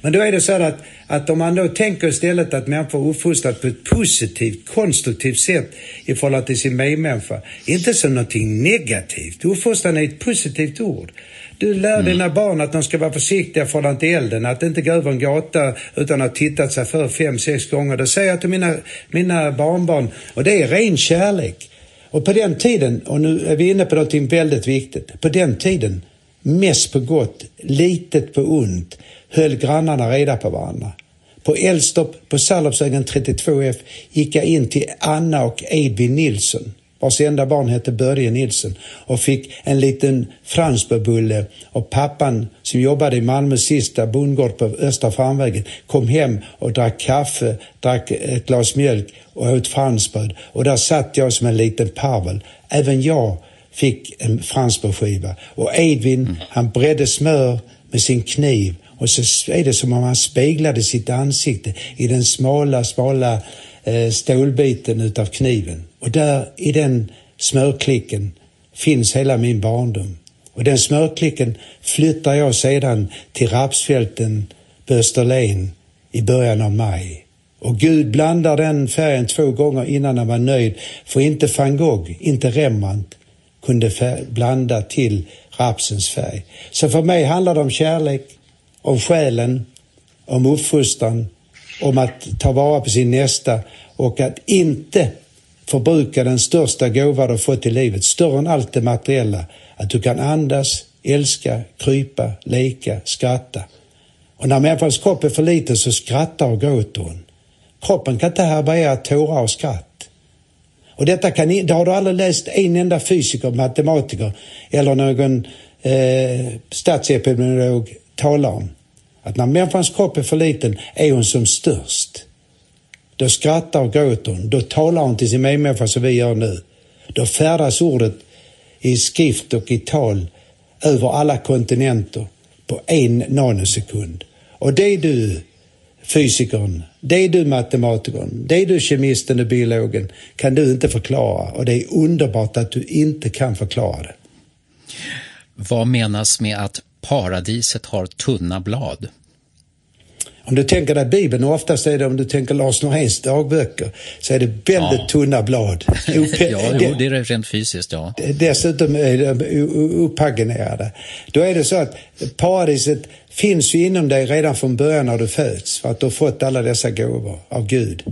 Men då är det så att, att om man då tänker istället att människor uppfostras på ett positivt, konstruktivt sätt i förhållande till sin medmänniska, inte som någonting negativt. Uppfostran är ett positivt ord. Du lär mm. dina barn att de ska vara försiktiga förhållande till elden, att inte gå över en gata utan att ha tittat sig för fem, sex gånger. Det säger jag till mina, mina barnbarn och det är ren kärlek. Och på den tiden, och nu är vi inne på någonting väldigt viktigt, på den tiden, mest på gott, litet på ont, höll grannarna reda på varandra. På Eldstopp på Sallopsvägen 32F gick jag in till Anna och Edvin Nilsson vars enda barn hette Börje Nilsson och fick en liten fransbörbulle och pappan som jobbade i Malmös sista bondgård på Östra Framvägen kom hem och drack kaffe, drack ett glas mjölk och åt fransbröd och där satt jag som en liten parvel. Även jag fick en fransbrödskiva och Edvin mm. han bredde smör med sin kniv och så är det som om han speglade sitt ansikte i den smala, smala eh, stålbiten utav kniven. Och där i den smörklicken finns hela min barndom. Och den smörklicken flyttar jag sedan till rapsfälten på Österlen i början av maj. Och Gud blandar den färgen två gånger innan han var nöjd, för inte van Gogh, inte Rembrandt kunde blanda till rapsens färg. Så för mig handlar det om kärlek, om själen, om uppfostran, om att ta vara på sin nästa och att inte förbruka den största gåva du fått i livet, större än allt det materiella. Att du kan andas, älska, krypa, leka, skratta. Och när människans kropp är för liten så skrattar och gråter hon. Kroppen kan inte härbärgera tårar och skratt. Och detta kan, det har du aldrig läst en enda fysiker, matematiker eller någon eh, statsepidemiolog talar om. Att när människans kropp är för liten är hon som störst. Då skrattar och gråter hon. Då talar hon till sin medmänniska som vi gör nu. Då färdas ordet i skrift och i tal över alla kontinenter på en nanosekund. Och det är du, fysikern, det är du matematikern, det är du kemisten och biologen, kan du inte förklara. Och det är underbart att du inte kan förklara det. Vad menas med att paradiset har tunna blad? Om du tänker dig Bibeln, och oftast är det om du tänker Lars Noréns dagböcker, så är det väldigt ja. tunna blad. ja, jo, det är rent fysiskt, ja. Dessutom är de uppaginerade. Då är det så att paradiset finns ju inom dig redan från början när du föds, för att du har fått alla dessa gåvor av Gud.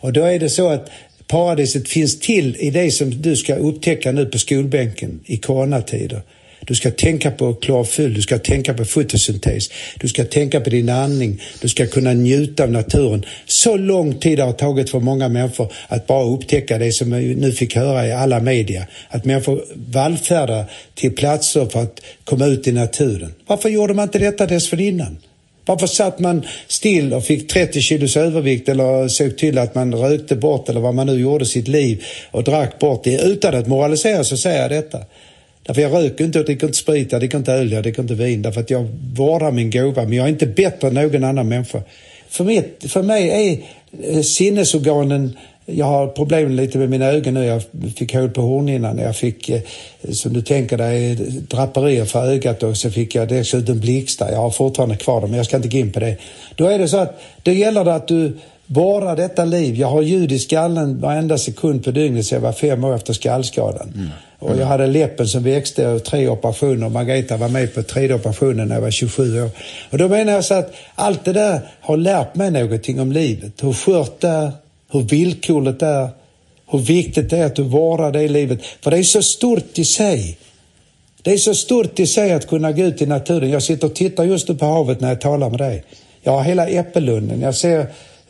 Och då är det så att paradiset finns till i det som du ska upptäcka nu på skolbänken i coronatider. Du ska tänka på klorofyll, du ska tänka på fotosyntes, du ska tänka på din andning, du ska kunna njuta av naturen. Så lång tid har det tagit för många människor att bara upptäcka det som vi nu fick höra i alla media. Att människor vallfärdar till platser för att komma ut i naturen. Varför gjorde man inte detta dessförinnan? Varför satt man still och fick 30 kilos övervikt eller såg till att man rökte bort eller vad man nu gjorde sitt liv och drack bort det? Utan att moralisera så säger jag detta. Därför jag röker inte, jag dricker inte sprit, jag dricker inte öl, jag dricker inte vin. Därför att jag vårdar min gåva. Men jag är inte bättre än någon annan människa. För mig, för mig är eh, sinnesorganen jag har problem lite med mina ögon nu. Jag fick hål på hornhinnan. Jag fick, eh, som du tänker dig, draperier för ögat och så fick jag dessutom blixtar. Jag har fortfarande kvar dem, men jag ska inte gå in på det. Då är det så att då gäller det att du vårdar detta liv. Jag har ljud i skallen varenda sekund på dygnet så jag var fem år efter skallskadan. Mm. Och jag hade läppen som växte och tre operationer. Margareta var med på tredje operationen när jag var 27 år. Och då menar jag så att allt det där har lärt mig någonting om livet. Hur skört det är, hur villkorligt det är, hur viktigt det är att du vårdar det livet. För det är så stort i sig. Det är så stort i sig att kunna gå ut i naturen. Jag sitter och tittar just nu på havet när jag talar med dig. Jag har hela Äppellunden. Jag ser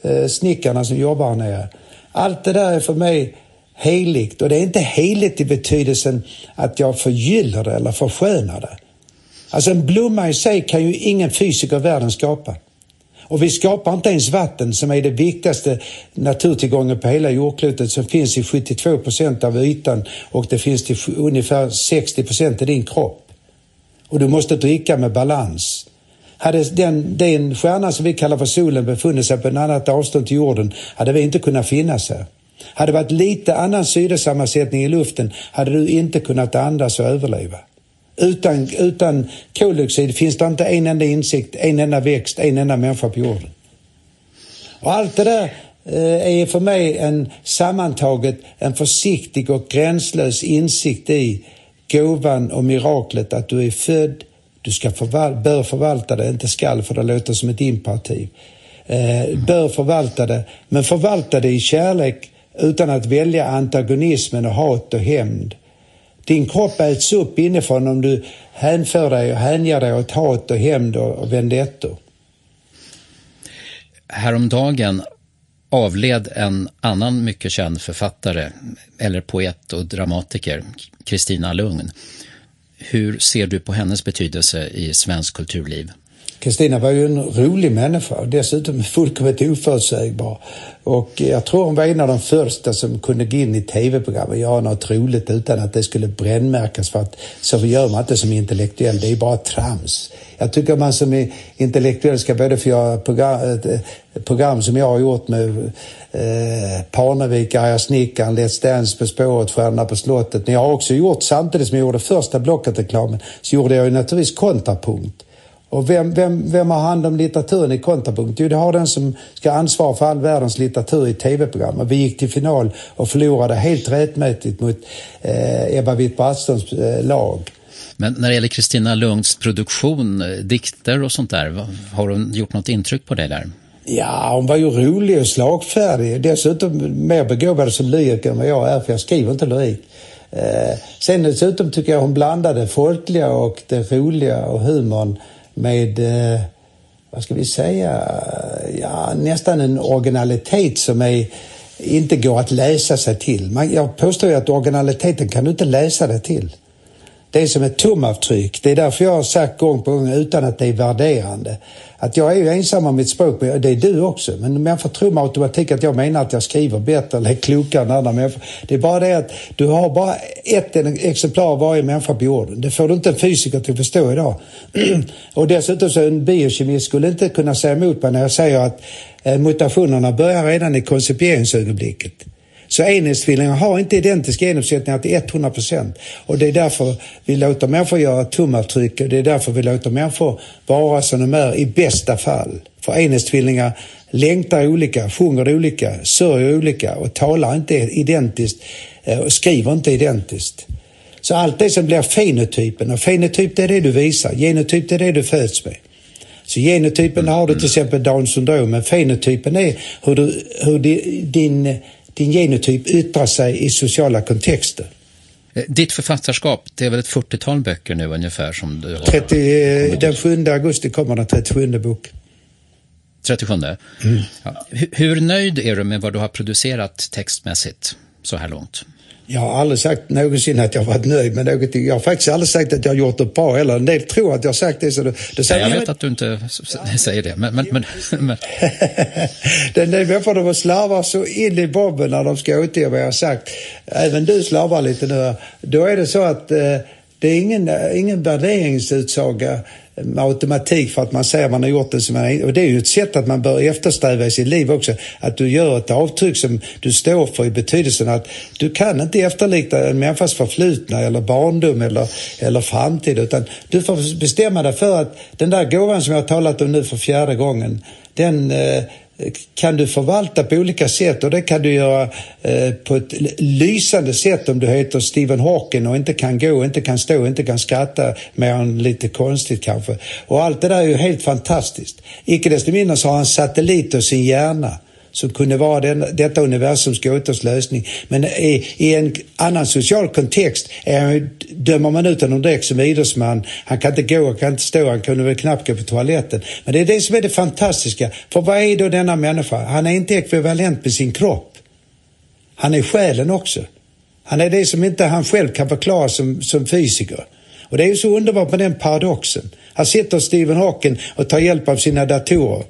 eh, snickarna som jobbar här nere. Allt det där är för mig heligt och det är inte heligt i betydelsen att jag förgyller det eller förskönar det. Alltså en blomma i sig kan ju ingen fysiker i världen skapa. Och vi skapar inte ens vatten som är det viktigaste naturtillgången på hela jordklotet som finns i 72 procent av ytan och det finns till ungefär 60 procent i din kropp. Och du måste dricka med balans. Hade den, den stjärna som vi kallar för solen befunnit sig på ett annat avstånd till jorden hade vi inte kunnat finnas här. Hade det varit lite annan syresammansättning i luften hade du inte kunnat andas och överleva. Utan, utan koldioxid finns det inte en enda insikt, en enda växt, en enda människa på jorden. Och allt det där eh, är för mig en sammantaget en försiktig och gränslös insikt i gåvan och miraklet att du är född, du ska förval bör förvalta det, inte skall för det låter som ett imperativ. Eh, bör förvalta det, men förvalta det i kärlek utan att välja antagonismen och hat och hämnd. Din kropp äts upp inifrån om du hänför dig och hänger dig åt hat och hämnd och vendettor. Häromdagen avled en annan mycket känd författare, eller poet och dramatiker, Kristina Lugn. Hur ser du på hennes betydelse i svensk kulturliv? Kristina var ju en rolig människa och dessutom fullkomligt oförutsägbar. Och jag tror hon var en av de första som kunde gå in i tv-program och göra något roligt utan att det skulle brännmärkas för att så gör man inte som intellektuell, det är bara trams. Jag tycker man som intellektuell ska både få göra program, eh, program som jag har gjort med eh, Parnevik, Arga snickaren, Let's Dance på spåret, Stjärnorna på slottet. Men jag har också gjort, samtidigt som jag gjorde första Blocket-reklamen, så gjorde jag ju naturligtvis kontrapunkt. Och vem, vem, vem har hand om litteraturen i kontrapunkt? Jo, det har den som ska ansvara för all världens litteratur i tv-program. Vi gick till final och förlorade helt rättmätigt mot eh, Ebba Witt-Brattströms eh, lag. Men när det gäller Kristina Lugns produktion, eh, dikter och sånt där, har hon gjort något intryck på dig där? Ja, hon var ju rolig och slagfärdig. Dessutom mer begåvad som lyriker än vad jag är, för jag skriver inte lyrik. Eh, sen dessutom tycker jag hon blandade folkliga och det roliga och humorn med, eh, vad ska vi säga, ja, nästan en originalitet som är, inte går att läsa sig till. Man, jag påstår ju att originaliteten kan du inte läsa dig till. Det är som ett tumavtryck. Det är därför jag har sagt gång på gång utan att det är värderande att jag är ju ensam om mitt språk, men det är du också. Men människor tror med automatik att jag menar att jag skriver bättre eller är klokare än andra människor. Det är bara det att du har bara ett exemplar av varje människa på jorden. Det får du inte en fysiker till att förstå idag. Och dessutom så en biokemist skulle inte kunna säga emot mig när jag säger att eh, mutationerna börjar redan i koncipieringsögonblicket. Så enhetstvillingar har inte identiska genuppsättningar till 100 procent. Och det är därför vi låter människor göra tumavtryck och det är därför vi låter människor vara som de är i bästa fall. För enhetstvillingar längtar olika, sjunger olika, sörjer olika och talar inte identiskt eh, och skriver inte identiskt. Så allt det som blir fenotypen, och fenotyp det är det du visar, genotyp det är det du föds med. Så genotypen har du till exempel Downs syndrom, men fenotypen är hur, du, hur din din genotyp yttrar sig i sociala kontexter. Eh, ditt författarskap, det är väl ett 40-tal böcker nu ungefär som du har? 30, den 7 augusti kommer den 37 bok. 37? Mm. Ja. Hur nöjd är du med vad du har producerat textmässigt så här långt? Jag har aldrig sagt någonsin att jag varit nöjd med någonting. Jag har faktiskt aldrig sagt att jag har gjort det bra heller. En del tror att jag har sagt det. Så det, det säger Nej, jag vet att du inte säger det. Men, men, men, men. Den del människor de slarvar så in i bomben när de ska återge vad jag har sagt. Även du slarvar lite nu. Då är det så att eh, det är ingen, ingen värderingsutsaga med automatik för att man säger att man har gjort det som man, och det är ju ett sätt att man bör eftersträva i sitt liv också. Att du gör ett avtryck som du står för i betydelsen att du kan inte efterlikna en människas förflutna eller barndom eller, eller framtid utan du får bestämma dig för att den där gåvan som jag har talat om nu för fjärde gången den eh, kan du förvalta på olika sätt och det kan du göra eh, på ett lysande sätt om du heter Stephen Hawking och inte kan gå, inte kan stå, inte kan skratta mer än lite konstigt kanske. Och allt det där är ju helt fantastiskt. Icke desto mindre så har han satelliter i sin hjärna som kunde vara den, detta universums gåtors lösning. Men i, i, en annan social kontext är, dömer man ut honom direkt som idrottsman. Han kan inte gå, han kan inte stå, han kunde väl knappt gå på toaletten. Men det är det som är det fantastiska. För vad är då denna människa? Han är inte ekvivalent med sin kropp. Han är själen också. Han är det som inte han själv kan förklara som, som fysiker. Och det är ju så underbart med den paradoxen. Här sitter Stephen Hawking och tar hjälp av sina datorer.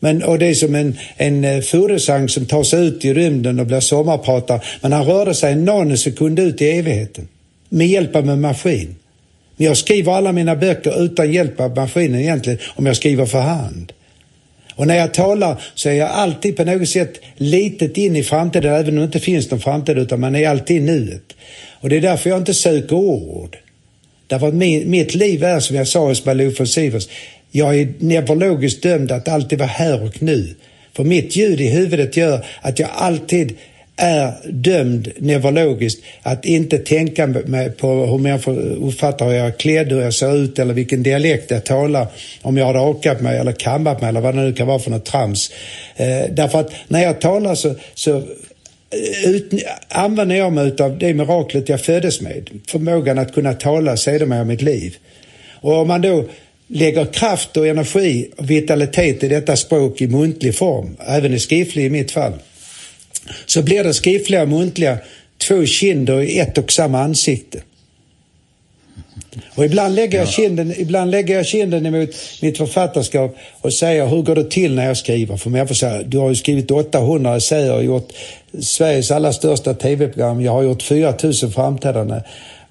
Men, och det är som en, en eh, furusang som tar sig ut i rymden och blir sommarpratare. Men han rörde sig en nanosekund ut i evigheten. Med hjälp av en maskin. Men jag skriver alla mina böcker utan hjälp av maskinen egentligen, om jag skriver för hand. Och när jag talar så är jag alltid på något sätt litet in i framtiden, även om det inte finns någon framtid, utan man är alltid i nuet. Och det är därför jag inte söker ord. Därför att min, mitt liv är, som jag sa hos Malou von Sivers, jag är neurologiskt dömd att alltid vara här och nu. För mitt ljud i huvudet gör att jag alltid är dömd neurologiskt att inte tänka på hur människor uppfattar hur jag är klädd, hur jag ser ut eller vilken dialekt jag talar, om jag har rakat mig eller kammat mig eller vad det nu kan vara för något trams. Eh, därför att när jag talar så, så eh, ut, använder jag mig av det miraklet jag föddes med. Förmågan att kunna tala sedermera mitt liv. Och om man då lägger kraft och energi och vitalitet i detta språk i muntlig form, även i skriftlig i mitt fall, så blir det skriftliga och muntliga två kinder i ett och samma ansikte. Och ibland lägger, jag kinden, ibland lägger jag kinden emot mitt författarskap och säger hur går det till när jag skriver? För människor säger, du har ju skrivit 800 essäer och gjort Sveriges allra största tv-program. Jag har gjort 4000 framträdanden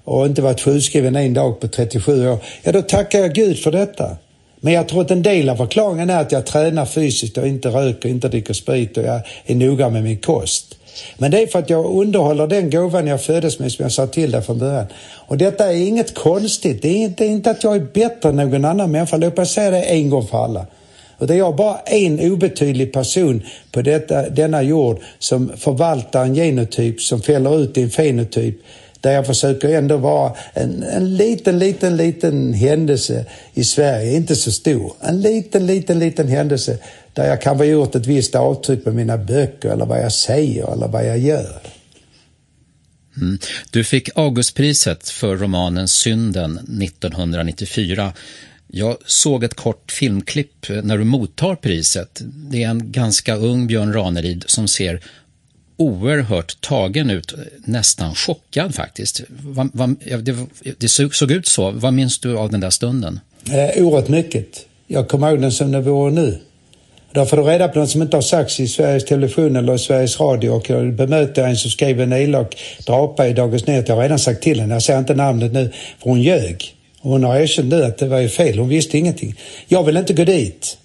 och inte varit sjukskriven en dag på 37 år. Ja, då tackar jag Gud för detta. Men jag tror att en del av förklaringen är att jag tränar fysiskt och inte röker, inte dricker sprit och jag är noga med min kost. Men det är för att jag underhåller den gåvan jag föddes med som jag sa till dig från början. Och detta är inget konstigt. Det är inte, inte att jag är bättre än någon annan människa. Låt mig säga det en gång för alla. Och det är jag bara en obetydlig person på detta, denna jord som förvaltar en genotyp som fäller ut i en fenotyp där jag försöker ändå vara en, en liten, liten, liten händelse i Sverige, inte så stor. En liten, liten, liten händelse där jag kan ha gjort ett visst avtryck med mina böcker eller vad jag säger eller vad jag gör. Mm. Du fick Augustpriset för romanen Synden 1994. Jag såg ett kort filmklipp när du mottar priset. Det är en ganska ung Björn Ranelid som ser oerhört tagen ut, nästan chockad faktiskt. Va, va, det, det, såg ut så. Vad minns du av den där stunden? Eh, oerhört mycket. Jag kommer ihåg den som det vore nu. Där får du reda på något som inte har sagts i Sveriges Television eller Sveriges Radio och jag bemöter en som skrev en elak drapa i Dagens Nyheter. Jag har redan sagt till henne, jag säger inte namnet nu, för hon ljög. Hon har erkänt nu att det var ju fel, hon visste ingenting. Jag vill inte gå dit.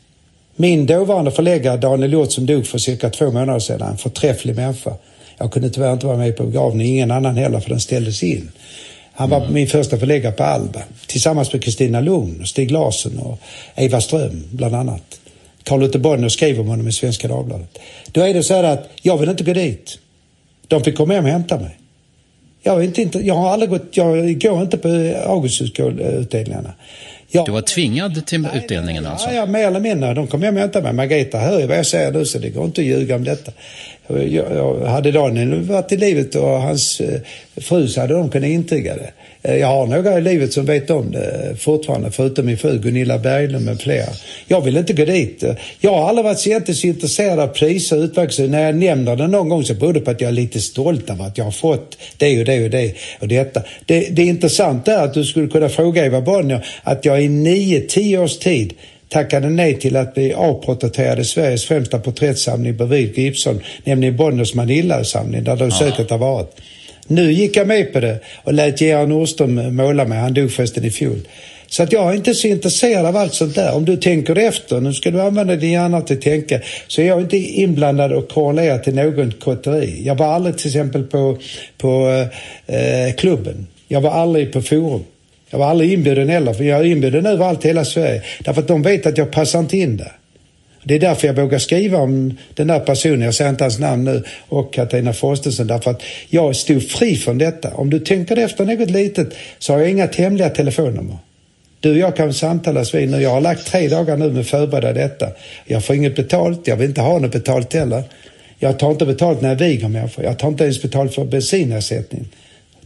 Min dåvarande förläggare Daniel Hjort som dog för cirka två månader sedan, en förträfflig människa. Jag kunde tyvärr inte vara med på begravningen, ingen annan heller för den ställdes in. Han var mm. min första förläggare på Alba tillsammans med Kristina Lugn, Stig Larsson och Eva Ström bland annat. Carl Otto Bonnier skrev om honom i Svenska Dagbladet. Då är det så här att jag vill inte gå dit. De fick komma hem och hämta mig. Jag, inte, jag har aldrig gått, jag går inte på Augustusutdelningarna. Ja. Du var tvingad till utdelningen alltså? Ja, ja, mer eller mindre. De kom hem och hämtade mig. Margareta hör ju vad jag säger nu så det går inte att ljuga om detta. Eh, jag, jag, hade Daniel varit i livet och hans eh, fru så hade de kunnat intyga det. Eh, jag har några i livet som vet om det fortfarande, förutom min fru Gunilla Berglund med flera. Jag vill inte gå dit. Jag har aldrig varit så intresserad av priser och utmärkelser. När jag nämner det någon gång så beror det på att jag är lite stolt över att jag har fått det och det och det och detta. Det, det intressanta är att du skulle kunna fråga Eva Bonnier att jag i nio, tio års tid tackade nej till att bli avporträtterad i Sveriges främsta porträttsamling bredvid Gibson, nämligen Bonniers Manilla-samling där du ja. har varit. Nu gick jag med på det och lät Gerhard Nordström måla mig. Han dog förresten i fjol. Så att jag är inte så intresserad av allt sånt där. Om du tänker efter, nu ska du använda din hjärna till att tänka, så är jag inte inblandad och korrelerad till någon kotteri. Jag var aldrig till exempel på, på eh, klubben. Jag var aldrig på forum. Jag var aldrig inbjuden heller, för jag är inbjuden överallt i hela Sverige. Därför att de vet att jag passar inte in där. Det är därför jag vågar skriva om den där personen, jag säger inte hans namn nu, och Katarina Frostenson, därför att jag stod fri från detta. Om du tänker efter något litet så har jag inga hemliga telefonnummer. Du och jag kan samtalas vid nu. Jag har lagt tre dagar nu med att förbereda detta. Jag får inget betalt, jag vill inte ha något betalt heller. Jag tar inte betalt när jag viger människor. Jag tar inte ens betalt för bensinersättning.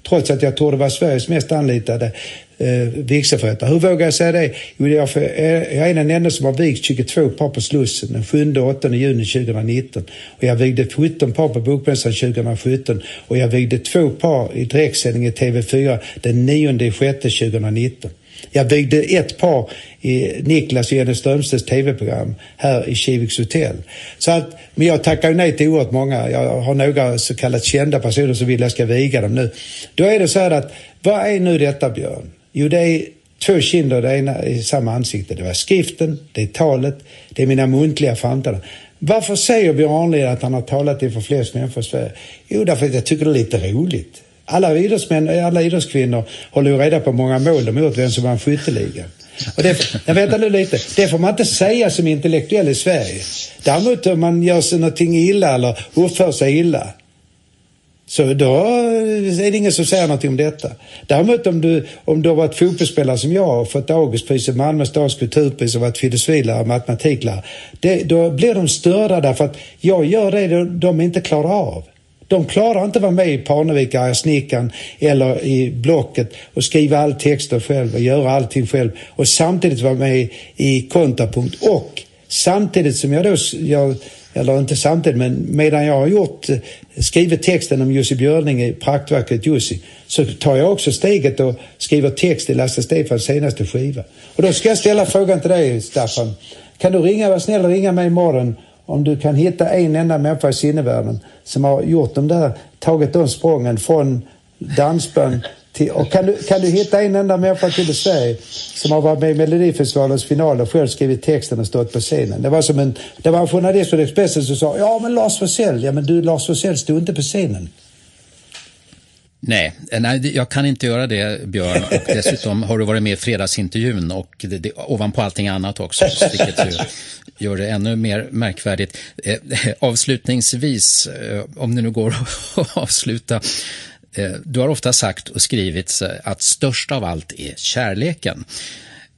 Trots att jag tror det var Sveriges mest anlitade eh, vigselförrättare. Hur vågar jag säga det? Jo, jag, för, eh, jag är den enda som har vigt 22 par på Slussen den 7 och 8 juni 2019. Och jag vigde 17 par på Bokmässan 2017 och jag vigde två par i direktsändning i TV4 den 9 6 2019. Jag vigde ett par i Niklas och Jenny Strömstedts tv-program här i Kiviks hotell. Så att, men jag tackar nej till oerhört många. Jag har några så kallat kända personer som vill jag ska viga dem nu. Då är det så här att, vad är nu detta Björn? Jo, det är två kinder det ena i samma ansikte. Det var skriften, det är talet, det är mina muntliga framträdanden. Varför säger Björn Ranelid att han har talat inför flest människor i Sverige? Jo, därför att jag tycker det är lite roligt. Alla idrottsmän, alla idrottskvinnor håller ju reda på många mål de gjort, vem som vann skytteligan. Och det, jag vänta nu lite. Det får man inte säga som intellektuell i Sverige. Däremot om man gör sig någonting illa eller uppför sig illa. Så då eh, är det ingen som säger någonting om detta. Däremot om du, om du har varit fotbollsspelare som jag och fått Augustpriset, Malmö stads kulturpris och varit filosofilärare, matematiklärare. Det, då blir de störda därför att jag gör det de inte klarar av. De klarar inte att vara med i Parnevik, Arga snickaren eller i Blocket och skriva all texter själv och göra allting själv och samtidigt vara med i Kontrapunkt och samtidigt som jag då, jag, eller inte samtidigt, men medan jag har gjort, eh, skrivit texten om Jussi Björling i praktverket Jussi, så tar jag också steget och skriver text i Lasse Stefans senaste skiva. Och då ska jag ställa frågan till dig, Staffan. Kan du ringa, var snäll och ringa mig imorgon om du kan hitta en enda människa i sinnevärlden som har gjort de där, tagit de sprången från dansband till, och kan du, kan du hitta en enda människa till i Sverige som har varit med i Melodifestivalens final och själv skrivit texten och stått på scenen? Det var som en, det var en journalist från Expressen som sa, ja men Lars Forssell, ja men du Lars Forssell stod inte på scenen. Nej, nej, jag kan inte göra det Björn. Och dessutom har du varit med i fredagsintervjun och det, det, ovanpå allting annat också, vilket ju gör det ännu mer märkvärdigt. Eh, avslutningsvis, eh, om det nu går att avsluta. Eh, du har ofta sagt och skrivit att störst av allt är kärleken.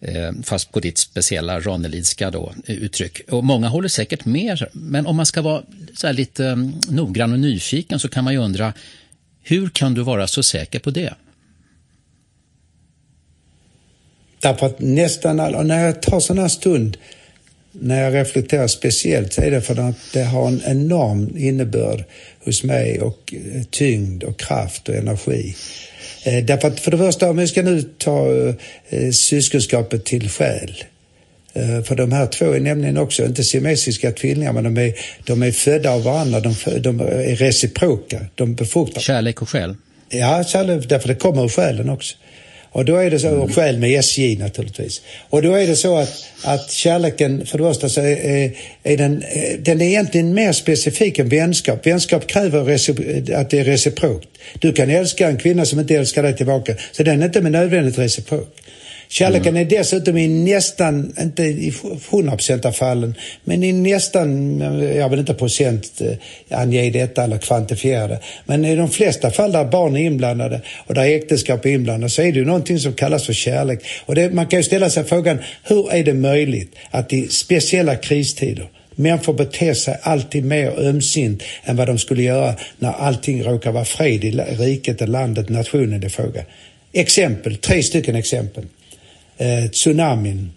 Eh, fast på ditt speciella Ranelidska då, eh, uttryck. Och många håller säkert med, men om man ska vara så lite mm, noggrann och nyfiken så kan man ju undra hur kan du vara så säker på det? Därför att nästan alla, när jag tar sån här stund, när jag reflekterar speciellt, så är det för att det har en enorm innebörd hos mig och eh, tyngd och kraft och energi. Eh, därför att för det första, om vi ska nu ta eh, syskonskapet till själ. Eh, för de här två är nämligen också inte siamesiska tvillingar men de är, de är födda av varandra, de, de är reciproka, de befruktar. Kärlek och själ? Ja, kärlek, därför det kommer ur själen också. Och då är det så, och själv med SJ naturligtvis. Och då är det så att, att kärleken, för det första så är, är den, eh, den är egentligen mer specifik än vänskap. Vänskap kräver att det är reciprokt. Du kan älska en kvinna som inte älskar dig tillbaka, så den är inte med nödvändigt reciprok. Kärleken mm. är dessutom i nästan, inte i 100% av fallen, men i nästan, jag vill inte procent eh, ange detta eller kvantifiera det, men i de flesta fall där barn är inblandade och där äktenskap är inblandade så är det ju någonting som kallas för kärlek. Och det, man kan ju ställa sig frågan, hur är det möjligt att i speciella kristider Människor beter sig alltid mer ömsint än vad de skulle göra när allting råkar vara fred i riket, landet, nationen i fråga. Exempel, tre stycken exempel eh, tsunamin.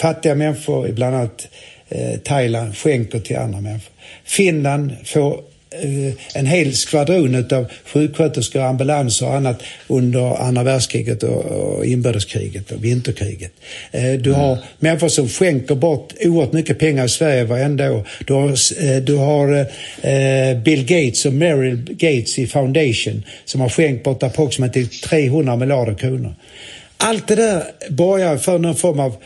Fattiga människor i bland annat eh, Thailand skänker till andra människor. Finland får eh, en hel skvadron av sjuksköterskor, ambulanser och annat under andra världskriget och, inbördeskriget och vinterkriget. Eh, du har mm. människor som skänker bort oerhört mycket pengar i Sverige varenda år. Du har, eh, du har Bill Gates och Meryl Gates i Foundation som har skänkt bort approximativt 300 miljarder kronor. Allt det där borgar för någon form av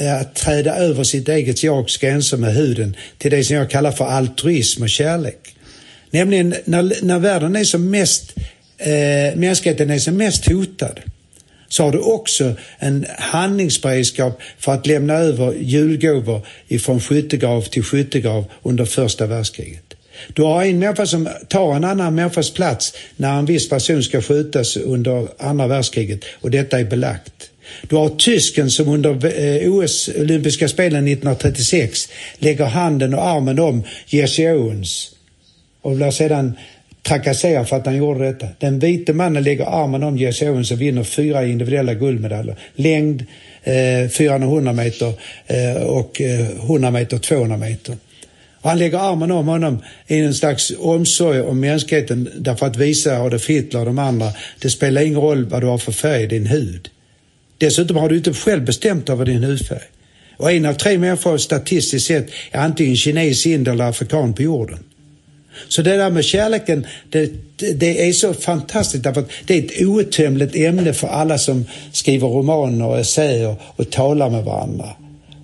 eh, att träda över sitt eget jags gränser med huden till det som jag kallar för altruism och kärlek. Nämligen när, när världen är som mest, eh, mänskligheten är som mest hotad så har du också en handlingsberedskap för att lämna över julgåvor ifrån skyttegrav till skyttegrav under första världskriget. Du har en människa som tar en annan människas plats när en viss person ska skjutas under andra världskriget och detta är belagt. Du har tysken som under eh, OS, olympiska spelen 1936 lägger handen och armen om Jesse Owens och blir sedan trakasserad för att han gjorde detta. Den vite mannen lägger armen om Jesse Owens och vinner fyra individuella guldmedaljer. Längd eh, 400 meter eh, och eh, 100 meter 200 meter. Och han lägger armen om honom i en slags omsorg om mänskligheten därför att visa Adolf Hitler och de andra, det spelar ingen roll vad du har för färg i din hud. Dessutom har du inte själv bestämt över din hudfärg. Och en av tre människor statistiskt sett är antingen kines, indier eller afrikan på jorden. Så det där med kärleken, det, det är så fantastiskt därför att det är ett outtömligt ämne för alla som skriver romaner och essäer och talar med varandra.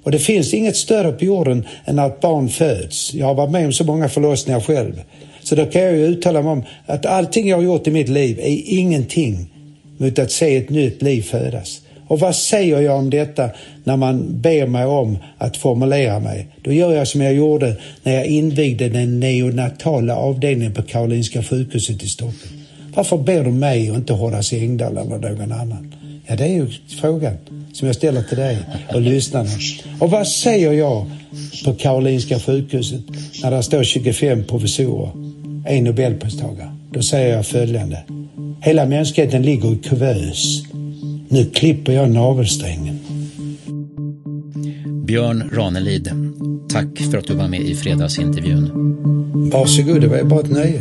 Och det finns inget större på jorden än att barn föds. Jag har varit med om så många förlossningar själv. Så då kan jag ju uttala mig om att allting jag har gjort i mitt liv är ingenting mot att se ett nytt liv födas. Och vad säger jag om detta när man ber mig om att formulera mig? Då gör jag som jag gjorde när jag invigde den neonatala avdelningen på Karolinska sjukhuset i Stockholm. Varför ber du mig och inte Horace Engdahl eller någon annan? Ja, det är ju frågan som jag ställer till dig och lyssnarna. Och vad säger jag på Karolinska sjukhuset när det står 25 professorer, en nobelpristagare? Då säger jag följande. Hela mänskligheten ligger i kuvös. Nu klipper jag navelsträngen. Björn Ranelid, tack för att du var med i fredagsintervjun. Varsågod, det var bara ett nöje.